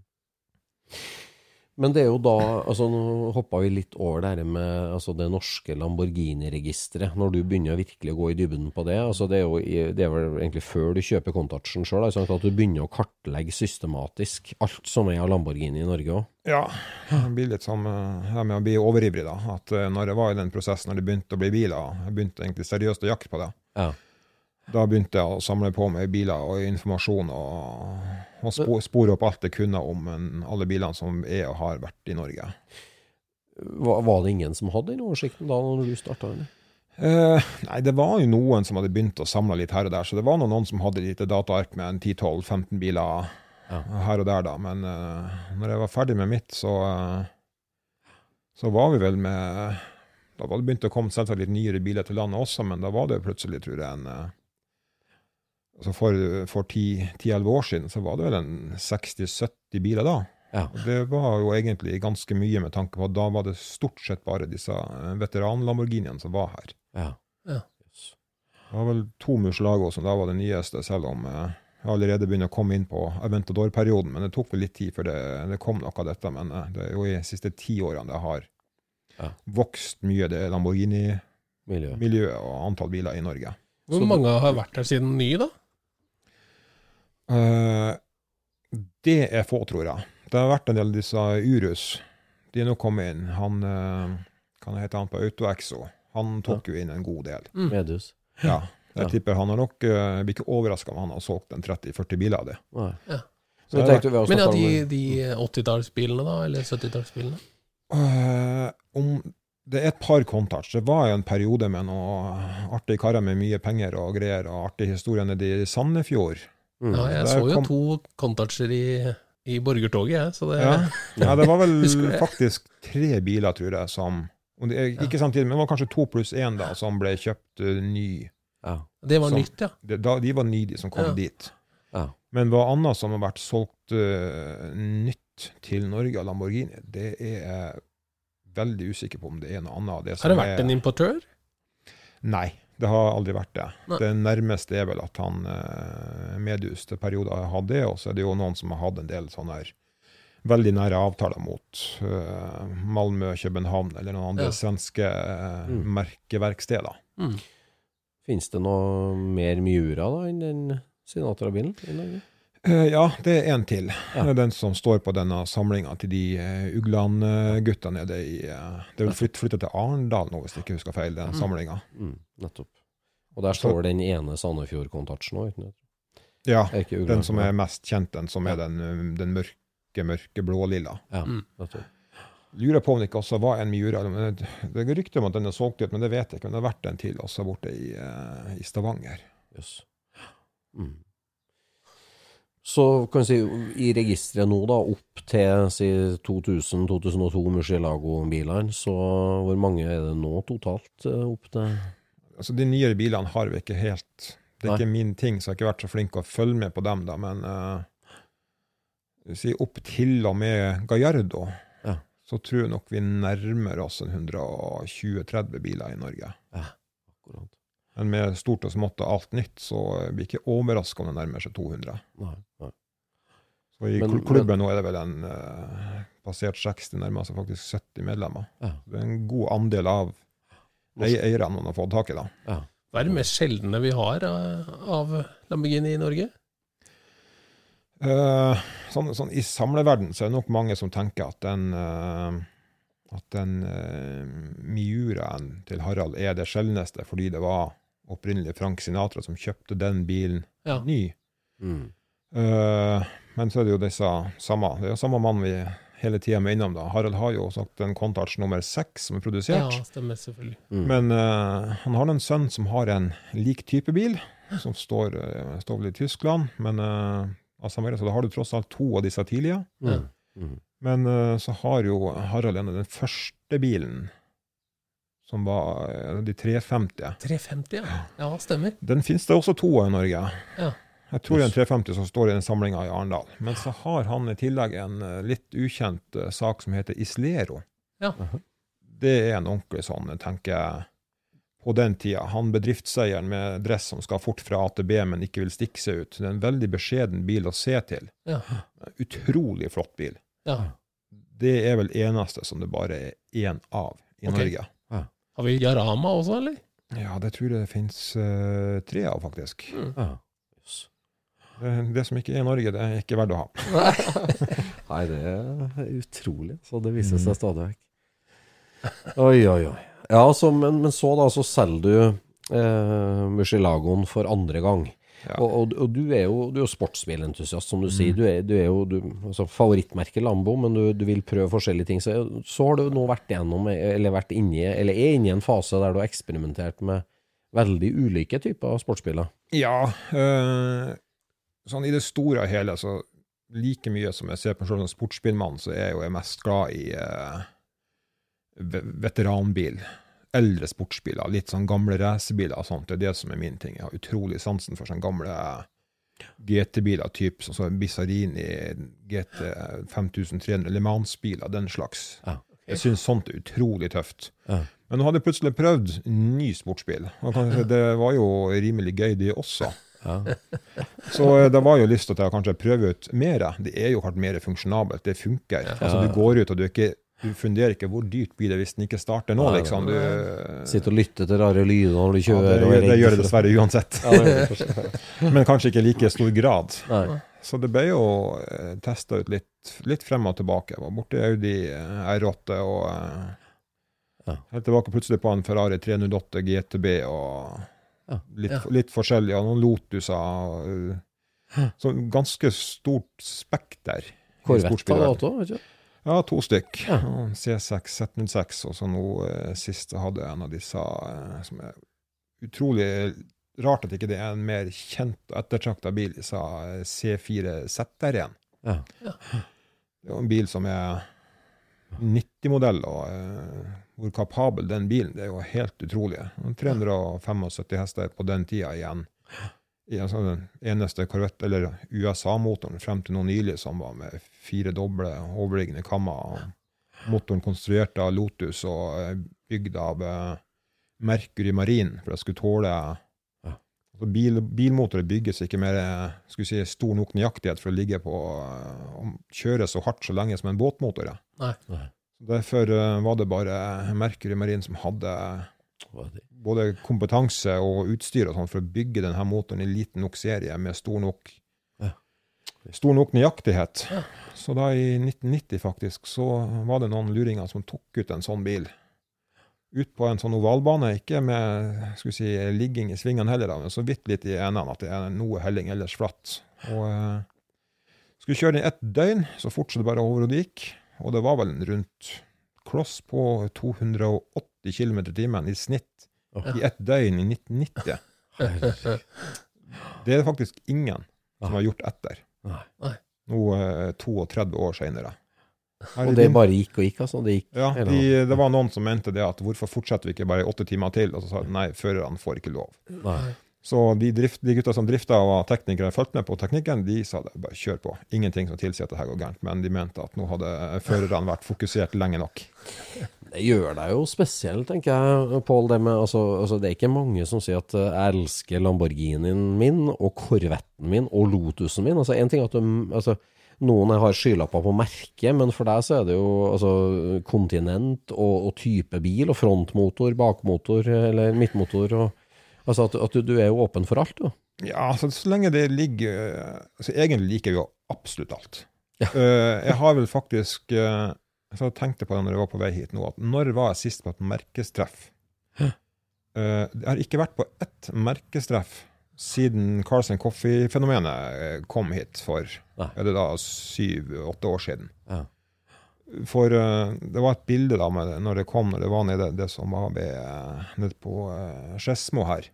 [SPEAKER 3] Men det er jo da altså Nå hoppa vi litt over det her med altså det norske Lamborghini-registeret. Når du begynner å virkelig gå i dybden på det. altså Det er jo det er vel egentlig før du kjøper Contacten sjøl, at du begynner å kartlegge systematisk alt som er av Lamborghini i Norge òg.
[SPEAKER 5] Ja, det blir litt som eh, det med å bli overivrig, da. At eh, når jeg var i den prosessen, når det begynte å bli biler, jeg begynte egentlig seriøst å jakte på det.
[SPEAKER 3] Ja.
[SPEAKER 5] Da begynte jeg å samle på meg biler og informasjon og, og spo, spore opp alt jeg kunne om en, alle bilene som er og har vært i Norge.
[SPEAKER 3] Var, var det ingen som hadde den oversikten da når du starta?
[SPEAKER 5] Eh, nei, det var jo noen som hadde begynt å samle litt her og der, så det var noen som hadde et lite dataark med en 10-12-15 biler
[SPEAKER 3] Ja.
[SPEAKER 5] her og der, da. Men eh, når jeg var ferdig med mitt, så eh, så var vi vel med Da var det begynt å komme selvsagt litt nyere biler til landet også, men da var det plutselig, tror jeg, en eh, altså For, for 10-11 år siden så var det vel en 60-70 biler da.
[SPEAKER 3] Ja.
[SPEAKER 5] Det var jo egentlig ganske mye med tanke på at da var det stort sett bare disse eh, veteran-Lamborghiniene som var her.
[SPEAKER 3] Ja.
[SPEAKER 2] Ja.
[SPEAKER 3] Yes.
[SPEAKER 5] Det var vel to Muslago som da var det nyeste, selv om eh, jeg allerede begynner å komme inn på Aventador-perioden. Men det tok vel litt tid før det, det kom noe av dette. Men eh, det er jo i de siste ti årene det har
[SPEAKER 3] Ja.
[SPEAKER 5] vokst mye, det Lamborghini-miljøet og antall biler i Norge.
[SPEAKER 2] Hvor mange har vært her siden ny, da?
[SPEAKER 5] Eh, det er få, tror jeg. Det har vært en del av disse Urus. De er nå kommet inn. Han uh, Kan jeg hete han på AutoExo? Han tok jo inn en god del.
[SPEAKER 3] Medus
[SPEAKER 5] Ja. Jeg
[SPEAKER 3] Ja.
[SPEAKER 5] tipper han har nok uh, blir ikke overraska om han har solgt en 30-40 biler av det.
[SPEAKER 2] Ja.
[SPEAKER 3] Så det tenkte
[SPEAKER 2] Men ja, de, de 80-tallsbilene, da? Eller 70-tallsbilene?
[SPEAKER 5] Uh, om det er et par contacts. Det var jo en periode med noen artige karer med mye penger og greier, og artige historier nede i Sandefjord.
[SPEAKER 3] Mm.
[SPEAKER 2] Ja, jeg så jo
[SPEAKER 5] kom-
[SPEAKER 2] to Contoucher i, i borgertoget, jeg. Så det
[SPEAKER 5] Ja. ja, det var vel *laughs* faktisk tre biler, tror jeg, som Ikke det er, Ikke samtidig, men det var kanskje to pluss én da, som ble kjøpt uh, ny.
[SPEAKER 3] Ja.
[SPEAKER 2] Det var
[SPEAKER 5] som,
[SPEAKER 2] nytt, ja.
[SPEAKER 5] De, da, de var nye, de som kom
[SPEAKER 2] Ja.
[SPEAKER 5] dit.
[SPEAKER 3] Ja.
[SPEAKER 5] Men hva annet som har vært solgt uh, nytt til Norge av Lamborghini, det er jeg veldig usikker på om det er noe annet av det
[SPEAKER 2] Har det vært en importør?
[SPEAKER 5] Nei, det har aldri vært det.
[SPEAKER 2] Nei.
[SPEAKER 5] Det nærmeste er vel at han eh, Medius til perioder har hatt det, og så er det jo noen som har hatt en del sånne her veldig nære avtaler mot uh, Malmö, København eller noen andre
[SPEAKER 2] Ja.
[SPEAKER 5] svenske uh,
[SPEAKER 3] Mm.
[SPEAKER 5] merkeverksteder.
[SPEAKER 2] Mm.
[SPEAKER 3] Finnes det noe mer Miura da enn den Sinatra-bilen i Norge?
[SPEAKER 5] Eh, ja, det er en til.
[SPEAKER 3] Ja.
[SPEAKER 5] Det er den som står på denne samlinga til de uh, Ugland-gutta nede i uh, Det er vel flytt, flyttet til Arendal nå, hvis jeg ikke husker feil, den
[SPEAKER 2] Mm.
[SPEAKER 5] samlinga.
[SPEAKER 3] Mm, nettopp. Og der står den ene Sandefjord-Contouchen òg.
[SPEAKER 5] Ja, den som er mest kjent, den som er den, den mørke, mørke blå-lilla.
[SPEAKER 3] Ja,
[SPEAKER 2] Mm.
[SPEAKER 3] nettopp.
[SPEAKER 5] Lurer på om det ikke også var en Miura. Det det er rykter om at den er solgt ut, men det vet jeg ikke. Men det har vært en til også borte i, i Stavanger.
[SPEAKER 3] Yes. Mm. Så kan vi si, i registeret nå, da, opp til si 2000-2002 Murcielago-bilene, så hvor mange er det nå totalt opp til
[SPEAKER 5] Altså De nyere bilene har vi ikke helt Det er
[SPEAKER 3] Nei.
[SPEAKER 5] ikke min ting, så jeg har ikke vært så flink å følge med på dem, da. Men uh, si opp til og med Gallardo,
[SPEAKER 3] Ja.
[SPEAKER 5] så tror jeg nok vi nærmer oss 120-30 biler i Norge.
[SPEAKER 3] akkurat?
[SPEAKER 5] Men med stort og smått og alt nytt, så jeg blir ikke overraska om det nærmer seg 200.
[SPEAKER 3] Nei, nei.
[SPEAKER 5] Så I
[SPEAKER 3] Men-
[SPEAKER 5] klubben klubben nå er det vel en uh, passert 60, nærmer seg faktisk 70 medlemmer.
[SPEAKER 3] Ja.
[SPEAKER 5] Det er en god andel av eierne man har fått tak i. da.
[SPEAKER 3] Ja.
[SPEAKER 2] Hva er det mest sjeldne vi har av, av Lamborghini i Norge?
[SPEAKER 5] Uh, sånn, sånn, I samleverden så er det nok mange som tenker at den uh, at den uh, Miuraen til Harald er det sjeldneste, fordi det var opprinnelig Frank Sinatra som kjøpte den bilen
[SPEAKER 2] Ja.
[SPEAKER 5] ny.
[SPEAKER 3] Mm.
[SPEAKER 5] Uh, men så er det jo disse samme Det er jo samme mann vi hele tida med innom. da. Harald har jo sagt en Contouch nummer seks som er produsert.
[SPEAKER 2] Ja, stemmer selvfølgelig.
[SPEAKER 3] Mm.
[SPEAKER 5] Men uh, han har en sønn som har en lik type bil, som står, uh, står vel i Tyskland. Men uh, så da har du tross alt to av disse tidlige.
[SPEAKER 3] Mm. Mm.
[SPEAKER 5] Men uh, så har jo Harald en av den første bilen, som var de 350.
[SPEAKER 2] 350, ja. Ja, stemmer.
[SPEAKER 5] Den finnes det også to av i Norge.
[SPEAKER 2] Ja.
[SPEAKER 5] Jeg tror det er en 350 som står i den samlinga i Arendal. Men så har han i tillegg en eh, litt ukjent eh, sak som heter Islero.
[SPEAKER 2] Ja.
[SPEAKER 5] Det er en ordentlig sånn, tenker jeg, på den tida. Han bedriftseieren med dress som skal fort fra A til B, men ikke vil stikke seg ut. Det er en veldig beskjeden bil å se til.
[SPEAKER 2] Ja.
[SPEAKER 5] Utrolig flott bil.
[SPEAKER 2] ja.
[SPEAKER 5] Det er vel eneste som det bare er én av i
[SPEAKER 2] okay.
[SPEAKER 5] Norge.
[SPEAKER 2] Har vi Jarama også, eller?
[SPEAKER 5] Ja, det tror jeg det finnes tre av, faktisk.
[SPEAKER 3] Ja. Jøss.
[SPEAKER 5] Det, som ikke er i Norge, det er ikke verdt å ha. *laughs*
[SPEAKER 3] Nei, det er utrolig. Så det viser seg stadig vekk. Oi, oi, oi. Ja, så, men, men så da, så selger du eh, Murcielagoen for andre gang.
[SPEAKER 5] Ja.
[SPEAKER 3] Og, og, og du er jo, du er jo sportsbilentusiast, som du
[SPEAKER 5] Mm.
[SPEAKER 3] sier. Du er, du er jo du, altså favorittmerke Lambo, men du, du vil prøve forskjellige ting. Så, så har du nå vært igjennom, eller vært inni, eller er inne i en fase der du har eksperimentert med veldig ulike typer sportsbiler.
[SPEAKER 5] Ja, øh, sånn i det store og hele, så like mye som jeg ser på selv som sportsbilmann, så er jeg jo jeg mest glad i eh, veteranbil. Eldre sportsbiler, litt sånn gamle racerbiler og sånt. Det er det som er min ting. Jeg har utrolig sansen for sånne gamle GT-biler, type sånn som Bizarini, GT 5300, Le Mans-biler, den slags.
[SPEAKER 3] Ja.
[SPEAKER 5] Jeg syns sånt er utrolig tøft.
[SPEAKER 3] Ja.
[SPEAKER 5] Men nå hadde jeg plutselig prøvd ny sportsbil. Og kanskje det var jo rimelig gøy, det også.
[SPEAKER 3] Ja. *laughs*
[SPEAKER 5] Så eh, det var jo lyst til å kanskje prøve ut mer. Det er jo kanskje mer funksjonabelt, det funker. Altså Du går ut, og du, er ikke, du funderer ikke hvor dyrt blir det hvis den ikke starter nå,
[SPEAKER 3] Nei,
[SPEAKER 5] liksom. Du,
[SPEAKER 3] Sitter og lytter til rare lyder når du
[SPEAKER 5] ja, det, det,
[SPEAKER 3] det
[SPEAKER 5] gjør det dessverre uansett.
[SPEAKER 3] Ja, det. *laughs*
[SPEAKER 5] Men kanskje ikke i like stor grad.
[SPEAKER 3] Nei.
[SPEAKER 5] Så det ble jo eh, testa ut litt, litt frem og tilbake. Jeg var borti Audi eh, R8 og
[SPEAKER 3] Ja.
[SPEAKER 5] helt tilbake plutselig på en Ferrari 308 GTB og
[SPEAKER 3] Ja.
[SPEAKER 5] Litt,
[SPEAKER 2] Ja.
[SPEAKER 5] litt forskjellig. Ja, noen Lotuser. eh, Så ganske stort spekter.
[SPEAKER 3] Corvette har du
[SPEAKER 5] sportsbilverden.
[SPEAKER 3] vet du.
[SPEAKER 5] Ja, to stykk.
[SPEAKER 3] Ja.
[SPEAKER 5] C6, Z06, og så nå eh, sist jeg hadde en av disse eh, som er utrolig rart at ikke det er en mer kjent og ettertrakta bil, disse eh, C4 ZR1.
[SPEAKER 3] Ja.
[SPEAKER 5] Det er en bil som er 90-modell, og eh, hvor kapabel den bilen det er jo helt utrolig. 375 hester på den tida igjen. I altså den eneste Corvette, eller USA-motoren frem til nå nylig som var med fire doble overliggende kammer. og Motoren konstruert av Lotus og eh, bygd av eh, Mercury Marine for det skulle tåle altså bil, Bilmotorer bygges ikke med eh, si, stor nok nøyaktighet for å ligge på og kjøre så hardt så lenge som en båtmotor. Nei.
[SPEAKER 2] Nei.
[SPEAKER 5] Derfor eh, var det bare Mercury Marine som hadde både kompetanse og utstyr og for å bygge denne motoren i liten nok serie med stor nok, stor nok nøyaktighet. Så da i 1990 faktisk, så var det noen luringer som tok ut en sånn bil. Ut på en sånn ovalbane, ikke med skal vi si, ligging i svingene heller, men så vidt litt i endene at det er noe helling ellers flatt. Og eh, skulle kjøre den i ett døgn, så fort som det bare overhodet gikk. Og det var vel rundt kloss på 280 km i timen i snitt i ett døgn i 1990. Det er det faktisk ingen som har gjort etter. Nå eh, 32 år senere.
[SPEAKER 3] Og det bare gikk og gikk, altså? Det gikk
[SPEAKER 5] ja, de, det var noen som mente det at hvorfor fortsetter vi ikke bare åtte timer til? Og så sa de nei, førerne får ikke lov.
[SPEAKER 3] Nei.
[SPEAKER 5] Så de, drift, de gutta som drifta og var teknikere, fulgte med på teknikken, de sa det, bare kjør på. Ingenting som tilsier at det her går gærent. Men de mente at nå hadde førerne vært fokusert lenge nok. *laughs*
[SPEAKER 3] Det gjør deg jo spesiell, tenker jeg, Pål. Det, med- altså, altså, det er ikke mange som sier at eh, jeg elsker Lamborghinien min og Corvetten min og Lotusen min. Altså, en ting at du, altså, noen har skylapper på merket, men for deg så er det jo altså, kontinent og, og type bil og frontmotor, bakmotor eller midtmotor. Og, altså at, at du, du er jo åpen for alt, du.
[SPEAKER 5] Ja, altså, så lenge det ligger altså, Egentlig liker vi jo absolutt alt.
[SPEAKER 3] Ja.
[SPEAKER 5] Uh, jeg har vel faktisk uh, Så jeg tenkte på det når jeg var på vei hit nå, at når var jeg sist på et merkestreff?
[SPEAKER 3] Hæ?
[SPEAKER 5] Eh, jeg har ikke vært på ett merkestreff siden Carlsen Coffee-fenomenet kom hit for er det da syv-åtte år siden.
[SPEAKER 3] Ja.
[SPEAKER 5] For eh, det var et bilde da med når det kom, når det var nede det som var ved, eh, nede på uh, Skedsmo her.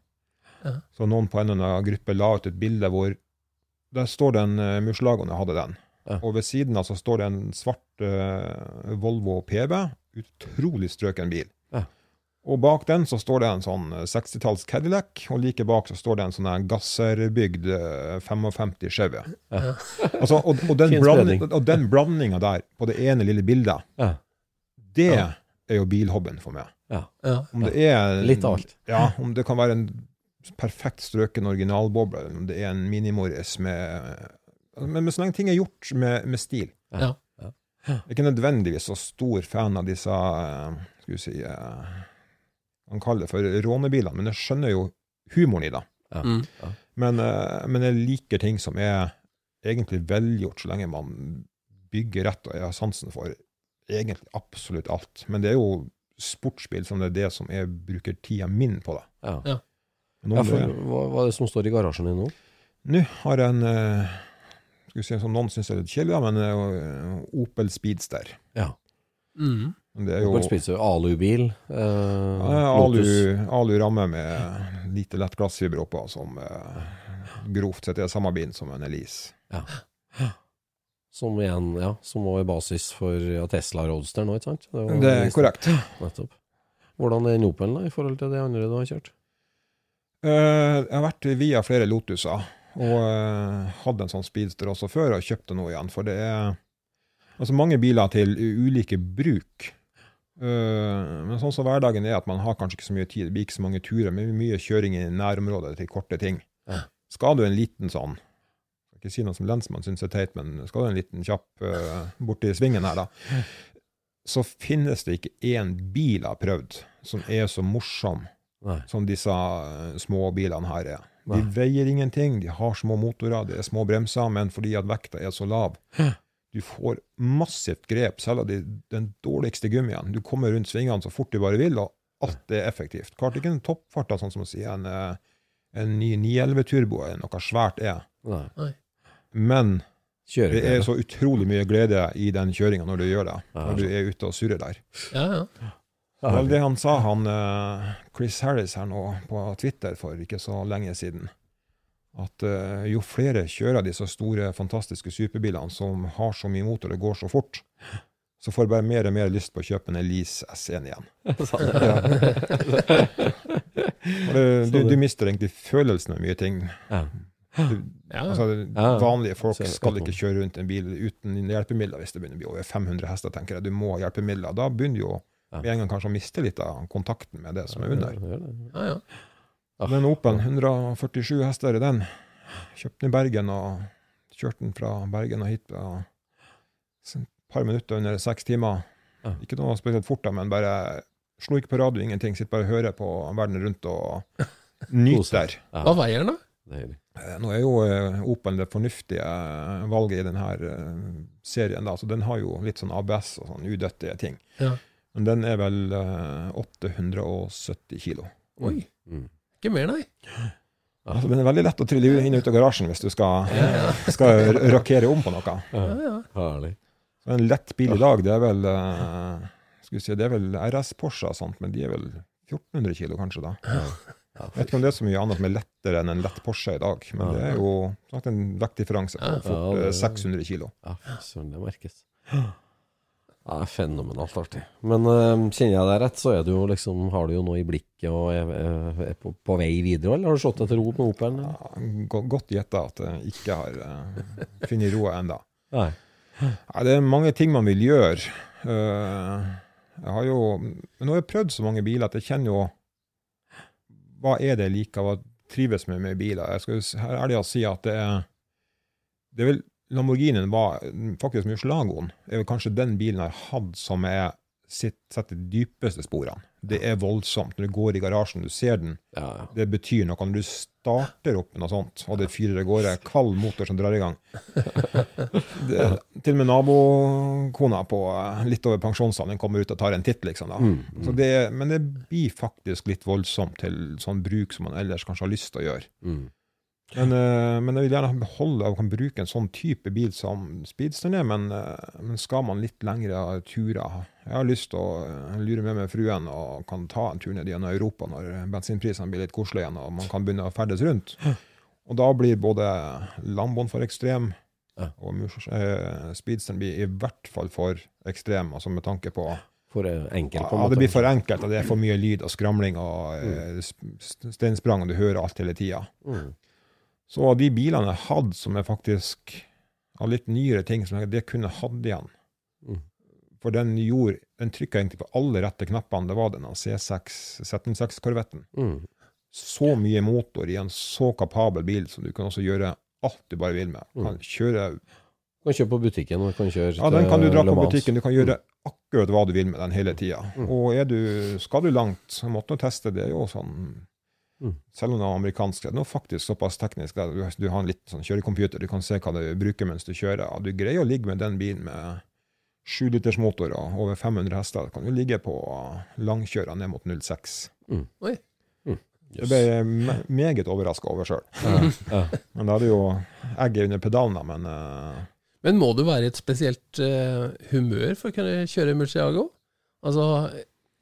[SPEAKER 2] Ja.
[SPEAKER 5] Så noen på en eller annen gruppe la ut et bilde hvor der står det en uh, jeg hadde den.
[SPEAKER 3] Ja.
[SPEAKER 5] Og ved siden av så står det en svart uh, Volvo PB. Utrolig strøken bil.
[SPEAKER 3] Ja.
[SPEAKER 5] Og bak den så står det en sånn eh, 60-talls Cadillac, og like bak så står det en sånn gasserbygd eh, 55 Chevy.
[SPEAKER 3] Ja. *laughs*
[SPEAKER 5] Altså, og, og, den blanding, og den blandinga der, på det ene lille bildet,
[SPEAKER 3] Ja.
[SPEAKER 5] det
[SPEAKER 3] Ja.
[SPEAKER 5] er jo bilhobbyen for meg.
[SPEAKER 3] Ja.
[SPEAKER 2] Ja.
[SPEAKER 5] Om det er
[SPEAKER 3] Litt av alt.
[SPEAKER 5] Ja, om det kan være en perfekt strøken originalboble, eller om det er en minimoris med men, men så lenge ting er gjort med, med stil.
[SPEAKER 2] Ja.
[SPEAKER 5] Jeg er ikke nødvendigvis så stor fan av disse eh, skal vi si Man kaller det for rånebilene, men jeg skjønner jo humoren i det.
[SPEAKER 3] Ja.
[SPEAKER 2] Mm.
[SPEAKER 5] Men, eh, men jeg liker ting som er egentlig velgjort, så lenge man bygger rett, og har sansen for egentlig absolutt alt. Men det er jo sportsbil som det er det som jeg bruker tida min på. da.
[SPEAKER 3] Ja.
[SPEAKER 2] Ja.
[SPEAKER 3] For hva, hva er det som står i garasjen din nå?
[SPEAKER 5] Nå har jeg en eh, skal vi si, som noen syns er litt kjedelig, men eh, Opel Speedster.
[SPEAKER 3] Ja.
[SPEAKER 2] Mm.
[SPEAKER 5] Det er jo
[SPEAKER 3] Opel spiser alubil. Eh,
[SPEAKER 5] ja, alu, alu ramme med lite lett glassfiber oppå, som eh, grovt sett er samme bilen som en Elise.
[SPEAKER 3] Som igjen, ja, som var i basis for ja, Tesla Roadster nå, ikke sant? Det,
[SPEAKER 5] Det er korrekt.
[SPEAKER 3] Nettopp. Hvordan er Opelen da, i forhold til de andre du har kjørt?
[SPEAKER 5] Eh, jeg har vært via flere Lotuser, og eh, hadde en sånn Speedster også før, og kjøpte noe igjen. For det er altså mange biler til ulike bruk. Eh, men sånn som hverdagen er, at man har kanskje ikke så mye tid, det blir ikke så mange turer, men mye kjøring i nærområdet til korte ting.
[SPEAKER 3] Ja.
[SPEAKER 5] Skal du en liten sånn skal ikke si noe som lensmann syns er teit, men skal du en liten kjapp uh, borti svingen her, da, så finnes det ikke én bil jeg har prøvd som er så morsom
[SPEAKER 3] Nei.
[SPEAKER 5] som disse eh, små bilene her er. De
[SPEAKER 3] Nei.
[SPEAKER 5] veier ingenting, de har små motorer, det er små bremser, men fordi at vekta er så lav, du får massivt grep, selv av de, den dårligste gummien. Du kommer rundt svingene så fort du bare vil, og alt er effektivt. Klart ikke en toppfart, sånn som å si en, eh, en ny 911 Turbo eller noe svært er,
[SPEAKER 3] Nei.
[SPEAKER 5] men det er så utrolig mye glede i den kjøringa når du gjør det, når du er ute og surrer der.
[SPEAKER 2] Ja, ja.
[SPEAKER 5] Det var det han sa, han eh, Chris Harris her nå på Twitter for ikke så lenge siden. At uh, jo flere kjører disse store, fantastiske superbilene som har så mye motor og går så fort, så får jeg bare mer og mer lyst på å kjøpe en Elise S1 igjen. *laughs* ja. *laughs* du, du mister egentlig følelsen med mye ting. Du, altså, vanlige folk skal ikke kjøre rundt en bil uten hjelpemidler hvis det begynner å bli over 500 hester, tenker jeg. Du må ha hjelpemidler. Da begynner du jo med en gang kanskje å miste litt av kontakten med det som er under.
[SPEAKER 3] Ja,
[SPEAKER 2] ja.
[SPEAKER 5] Den Opelen, 147 hester i den. Kjøpte den i Bergen og kjørte den fra Bergen og hit på et par minutter under seks timer. Ikke noe spesielt fort, da, men bare slo ikke på radio, ingenting. Sitter bare og hører på verden rundt og *laughs* nyter.
[SPEAKER 2] Hva veier den, da?
[SPEAKER 5] Eh, Nå er jo eh, Opel det fornuftige eh, valget i denne serien, da, så den har jo litt sånn ABS og sånn udøttige ting.
[SPEAKER 2] Ja.
[SPEAKER 5] Men den er vel eh, 870 kilo.
[SPEAKER 2] Oi.
[SPEAKER 3] Mm.
[SPEAKER 2] Ikke mer, nei.
[SPEAKER 5] Altså, det er veldig lett å trille inn og ut av garasjen hvis du skal, *laughs* skal rokere om på noe.
[SPEAKER 2] Ja, ja.
[SPEAKER 3] Herlig.
[SPEAKER 5] Så en lett bil i dag, det er vel eh, skal vi si, det er vel RS Porsche og sånt, men de er vel 1400 kilo kanskje da.
[SPEAKER 3] Ja,
[SPEAKER 5] Jeg vet ikke om det er så mye annet som er lettere enn en lett Porsche i dag, men det er jo sagt, en vektdifferanse på fort
[SPEAKER 3] ja, det-
[SPEAKER 5] eh, 600 kilo.
[SPEAKER 3] Ja, sånn det merkes. Det er fenomenalt artig. Men eh, kjenner jeg deg rett, så er du liksom, har du jo noe i blikket og er, er- er på, på vei videre, eller har du slått til ro med Opelen?
[SPEAKER 5] Ja, godt gjetta at jeg ikke har uh, funnet roa ennå. Ja, det er mange ting man vil gjøre. Uh, jeg har jo Nå har jeg prøvd så mange biler at jeg kjenner jo Hva er det jeg liker, hva trives med med biler? Jeg skal jo ærlig å si at det er Det er vel Lamborghinien var faktisk Murcielagoen er vel kanskje den bilen jeg har hatt som er sitt, setter de dypeste sporene. Det er voldsomt. Når du går i garasjen, du ser den,
[SPEAKER 3] Ja, ja.
[SPEAKER 5] det betyr noe. Når du starter opp med noe sånt, og det fyrer av gårde, kald motor som drar i gang *laughs* det, Til og med nabokona på eh, litt over pensjonsalderen kommer ut og tar en titt, liksom.
[SPEAKER 3] Mm,
[SPEAKER 5] Så det, men det blir faktisk litt voldsomt til sånn bruk som man ellers kanskje har lyst til å gjøre.
[SPEAKER 3] Mm.
[SPEAKER 5] Men, eh, men jeg vil gjerne beholde og kan bruke en sånn type bil som Speedsteren er, men, eh, men skal man litt lengre turer Jeg har lyst til å eh, lure med meg fruen og kan ta en tur ned gjennom Europa når bensinprisene blir litt koselige igjen og man kan begynne å ferdes rundt. Og da blir både Lamboen for ekstrem og Speedsteren blir i hvert fall for ekstrem, altså med tanke på
[SPEAKER 3] For enkelt, på en måte.
[SPEAKER 5] ja, det blir for enkelt, og det er for mye lyd og skramling og mm. steinsprang, og du hører alt hele tida.
[SPEAKER 3] Mm.
[SPEAKER 5] Så de bilene jeg hadde som er faktisk av litt nyere ting, som jeg det kunne hatt igjen.
[SPEAKER 3] Mm.
[SPEAKER 5] For den gjorde, den trykka egentlig på alle rette knappene. Det var den C6, Z6-korvetten.
[SPEAKER 3] Mm.
[SPEAKER 5] Så mye motor i en så kapabel bil som du kan også gjøre alt du bare vil med. Kan kjøre,
[SPEAKER 3] Du kan kjøre på butikken, og kan kjøre
[SPEAKER 5] ja, den kan du dra på butikken, du kan gjøre akkurat hva du vil med den hele tida.
[SPEAKER 3] Mm.
[SPEAKER 5] Og du, skal du langt, så måtte du teste det. jo sånn
[SPEAKER 3] Mm.
[SPEAKER 5] Selv om det er amerikansk, det er nå faktisk såpass teknisk at du, du har en liten sånn kjørecomputer, du kan se hva du bruker mens du kjører. Du greier å ligge med den bilen med 7 liters motor og over 500 hester. Du kan jo ligge på langkjører ned mot 06.
[SPEAKER 3] Mm.
[SPEAKER 2] Oi.
[SPEAKER 3] Mm.
[SPEAKER 5] Det ble jeg meget overraska over sjøl. *laughs* Men da hadde jo egget under pedalen, da. Men uh...
[SPEAKER 2] Men må du være i et spesielt uh, humør for å kunne kjøre Murciago? Altså,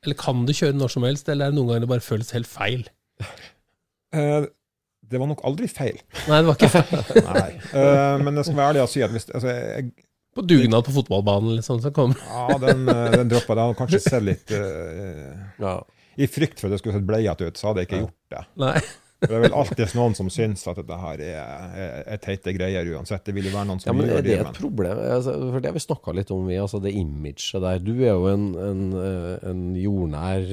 [SPEAKER 2] eller kan du kjøre når som helst, eller er det noen ganger det bare føles helt feil? *laughs*
[SPEAKER 5] eh, det var nok aldri feil.
[SPEAKER 2] Nei, det var ikke feil. *laughs*
[SPEAKER 5] Nei. Eh, men jeg skal være ærlig og si at hvis altså, jeg,
[SPEAKER 2] På dugnad på fotballbanen, liksom, så kom
[SPEAKER 5] Ja, den, eh, den droppa. Det hadde kanskje sett litt eh,
[SPEAKER 3] Ja.
[SPEAKER 5] I frykt for at det skulle sett bleiete ut, så hadde jeg ikke gjort det.
[SPEAKER 2] Nei.
[SPEAKER 5] Det er vel alltid noen som syns at dette her er, er, er teite greier uansett. Det vil jo være noen som Ja,
[SPEAKER 3] men
[SPEAKER 5] gjør
[SPEAKER 3] er det
[SPEAKER 5] er
[SPEAKER 3] et
[SPEAKER 5] Men
[SPEAKER 3] problem? Altså, for det har vi snakka litt om, vi, altså det imaget der. Du er jo en, en, eh, en jordnær,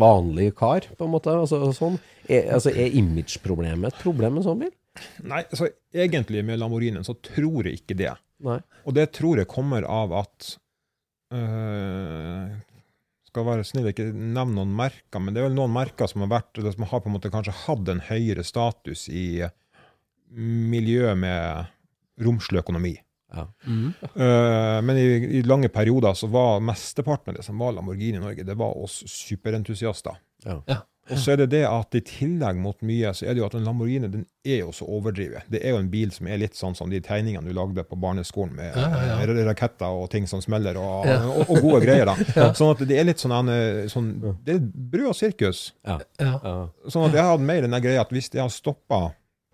[SPEAKER 3] vanlig kar, på en måte. Altså, sånn. er, altså, er imageproblemet et problem med en sånn bil?
[SPEAKER 5] nei, altså, egentlig med Lamborghinien så tror jeg ikke det.
[SPEAKER 3] Nei.
[SPEAKER 5] Og det tror jeg kommer av at øh, Skal være snill ikke nevne noen merker, men det er vel noen merker som har vært eller som har på en måte kanskje hatt en høyere status i miljøet med romslig økonomi.
[SPEAKER 3] Ja. *laughs*
[SPEAKER 5] Eh, men i, i lange perioder så var mesteparten av det som var Lamborghini i Norge, det var oss superentusiaster.
[SPEAKER 3] Ja.
[SPEAKER 2] Ja.
[SPEAKER 5] Og så er det det at i tillegg mot mye, så er det jo at en Lamborghini den er jo så overdrevet. Det er jo en bil som er litt sånn som de tegningene du lagde på barneskolen med
[SPEAKER 2] Ja, ja,
[SPEAKER 5] eh, raketter og ting som smeller, og,
[SPEAKER 2] Ja.
[SPEAKER 5] og, og gode greier. da. *laughs* Sånn at det er litt sånn, sånn Det er brød og sirkus.
[SPEAKER 3] Ja.
[SPEAKER 2] Ja.
[SPEAKER 3] Ja.
[SPEAKER 5] Sånn at jeg hadde mer den greia at hvis jeg har stoppa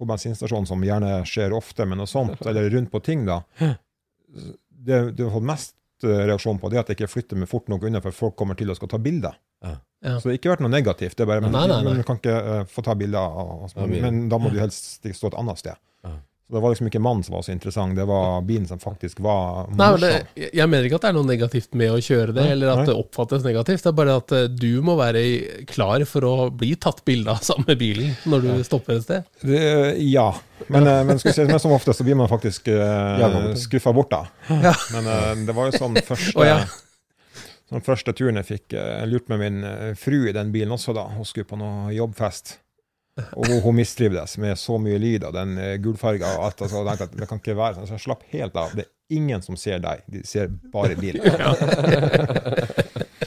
[SPEAKER 5] på bensinstasjonen, som gjerne skjer ofte, men noe sånt, *laughs* eller rundt på ting, da Det du har fått mest eh, reaksjon på, det er at jeg ikke flytter meg fort nok unna, for folk kommer til og skal ta bilder.
[SPEAKER 3] Ja.
[SPEAKER 2] Ja.
[SPEAKER 5] Så det har ikke vært noe negativt. det er bare, men,
[SPEAKER 2] Nei, nei, nei.
[SPEAKER 5] men du kan ikke uh, få ta bilder, oss,
[SPEAKER 3] Ja,
[SPEAKER 5] men, men da må du helst stå et annet sted.
[SPEAKER 3] Ja.
[SPEAKER 5] Så det var liksom ikke mannen som var så interessant, det var bilen som faktisk var
[SPEAKER 2] Nei,
[SPEAKER 5] morsom.
[SPEAKER 2] det, jeg mener ikke at det er noe negativt med å kjøre det,
[SPEAKER 5] Nei,
[SPEAKER 2] eller at
[SPEAKER 5] nei.
[SPEAKER 2] det oppfattes negativt. Det er bare at eh, du må være klar for å bli tatt bilde av *laughs* samme bilen når du stopper et sted.
[SPEAKER 5] Det, ja, men, ja. men, skal si, men som ofte så blir man faktisk *laughs*
[SPEAKER 3] Ja,
[SPEAKER 5] uh, skuffa bort, da.
[SPEAKER 2] Ja.
[SPEAKER 5] Men uh, det var jo sånn *laughs* første,
[SPEAKER 2] oh, ja.
[SPEAKER 5] sånn første turen jeg fikk uh, Jeg lurte med min eh, fru i den bilen også, da. Hun skulle på noe jobbfest. Og hun, mistrivdes med så mye lyd og den uh, gulfarga alt. Altså, tenkte at det kan ikke være sånn. Så jeg slapp helt av. Det er ingen som ser deg, de ser bare bilen. *laughs*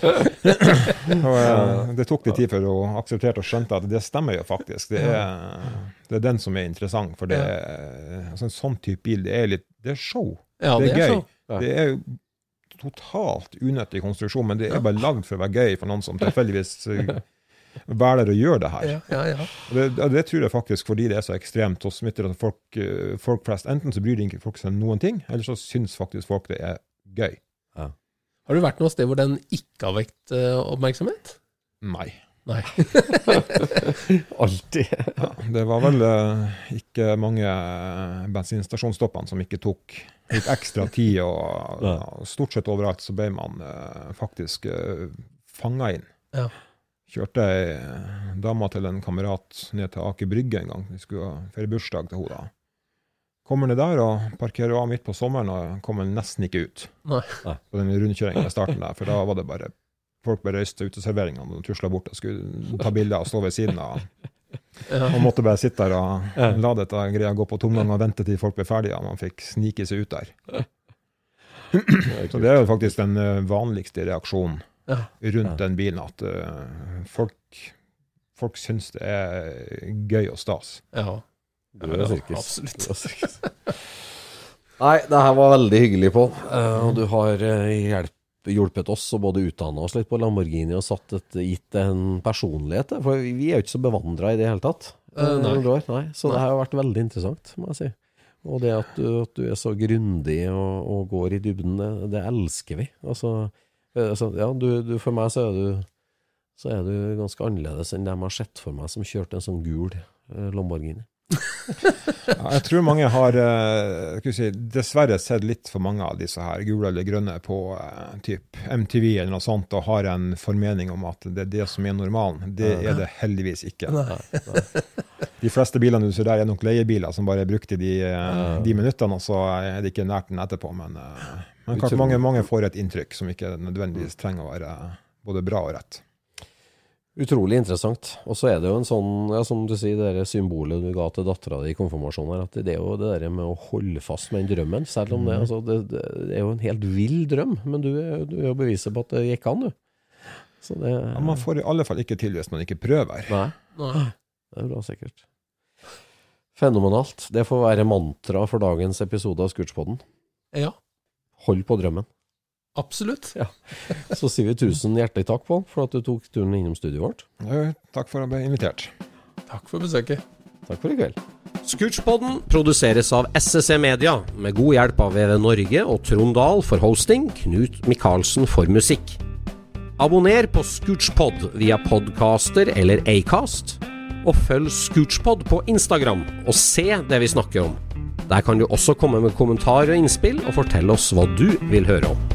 [SPEAKER 5] og, eh, det tok litt tid før hun aksepterte og skjønte at det stemmer jo faktisk. Det er, det er den som er interessant. For det er, altså, en sånn type bil, det er litt Det er show.
[SPEAKER 2] Ja,
[SPEAKER 5] det er gøy.
[SPEAKER 3] Ja.
[SPEAKER 5] Det er jo totalt unøttig konstruksjon, men det er bare lagd for å være gøy for noen som tilfeldigvis eh, velger å gjøre det her.
[SPEAKER 2] Ja, ja, ja.
[SPEAKER 5] Det, det tror jeg faktisk fordi det er så ekstremt og smitter at folk, eh, folk flest Enten så bryr de ikke folk seg noen ting, eller så syns faktisk folk det er gøy.
[SPEAKER 2] Har du vært noe sted hvor den ikke har vekt eh, oppmerksomhet?
[SPEAKER 5] Nei.
[SPEAKER 2] Nei. *laughs*
[SPEAKER 3] Alltid.
[SPEAKER 5] Ja, det var vel eh, ikke mange bensinstasjonsstoppene som ikke tok litt ekstra tid, og
[SPEAKER 3] Ja.
[SPEAKER 5] stort sett overalt så ble man faktisk uh, fanga inn.
[SPEAKER 2] Ja.
[SPEAKER 5] Kjørte ei dame til en kamerat ned til Aker Brygge en gang. Vi skulle feire bursdag til henne da. Kommer ned der og parkerer av midt på sommeren og kommer nesten ikke ut
[SPEAKER 2] Nei.
[SPEAKER 5] på den rundkjøringen i starten der, for da var det bare Folk ble ut til uteserveringene og tusla bort og skulle ta bilder og stå ved siden av. Man måtte bare sitte der og la dette greia gå på tomgang og vente til folk ble ferdige, og man fikk snike seg ut der. Så det er jo faktisk den eh, vanligste reaksjonen
[SPEAKER 2] Ja.
[SPEAKER 5] rundt den bilen, at uh, folk, folk syns det er gøy og stas.
[SPEAKER 2] ja.
[SPEAKER 3] Du er sirkus.
[SPEAKER 2] Absolutt.
[SPEAKER 3] Du er sirkus. *laughs* Nei, det her var veldig hyggelig, Pål. Uh, du har eh, hjelp, hjulpet oss og både utdanna oss litt på Lamborghini og satt et, gitt en personlighet. For vi er jo ikke så bevandra i det hele tatt.
[SPEAKER 2] Uh, nei.
[SPEAKER 3] nei. har- nei. Så det har vært veldig interessant, må jeg si. Og det at du, at du er så grundig og, og går i dybden, det, det elsker vi. Altså, eh, altså ja, du, du, for meg så er du så er du ganske annerledes enn dem jeg har sett for meg som kjørte en sånn gul eh, Lamborghini.
[SPEAKER 5] Ja, jeg tror mange har eh, si, dessverre sett litt for mange av disse her gule eller grønne på eh, typ MTV eller noe sånt, og har en formening om at det er det som er normalen. Det er det heldigvis ikke. De fleste bilene du ser der, er nok leiebiler som bare er brukt i de, eh, de minuttene, og så er det ikke nært den etterpå. Men, men klart mange, mange får et inntrykk som ikke nødvendigvis trenger å være både bra og rett.
[SPEAKER 3] Utrolig interessant. Og så er det jo en sånn, ja, som du sier, det der symbolet du ga til dattera di i konfirmasjonen, her, at det er jo det der med å holde fast med den drømmen. Selv om det, altså, det, det er jo en helt vill drøm, men du du er jo beviset på at det gikk an, du. Så det
[SPEAKER 5] Ja, man får i alle fall ikke til hvis man ikke prøver.
[SPEAKER 3] Nei,
[SPEAKER 2] Nei.
[SPEAKER 3] det er bra, sikkert. Fenomenalt. Det får være mantra for dagens episode av Scootspoden.
[SPEAKER 2] Ja,
[SPEAKER 3] Hold på drømmen.
[SPEAKER 2] Absolutt.
[SPEAKER 3] Så sier vi tusen hjertelig takk, Pål, for at du tok turen innom studioet vårt.
[SPEAKER 5] Ja, Takk for at jeg ble invitert.
[SPEAKER 2] Takk for besøket.
[SPEAKER 3] Takk for i kveld. Scootchpoden produseres av SSC Media, med god hjelp av VV Norge og Trond Dahl for hosting, Knut Micaelsen for musikk. Abonner på Scootchpod via podcaster eller Acast, og følg Scootchpod på Instagram og se det vi snakker om. Der kan du også komme med kommentarer og innspill, og fortelle oss hva du vil høre om.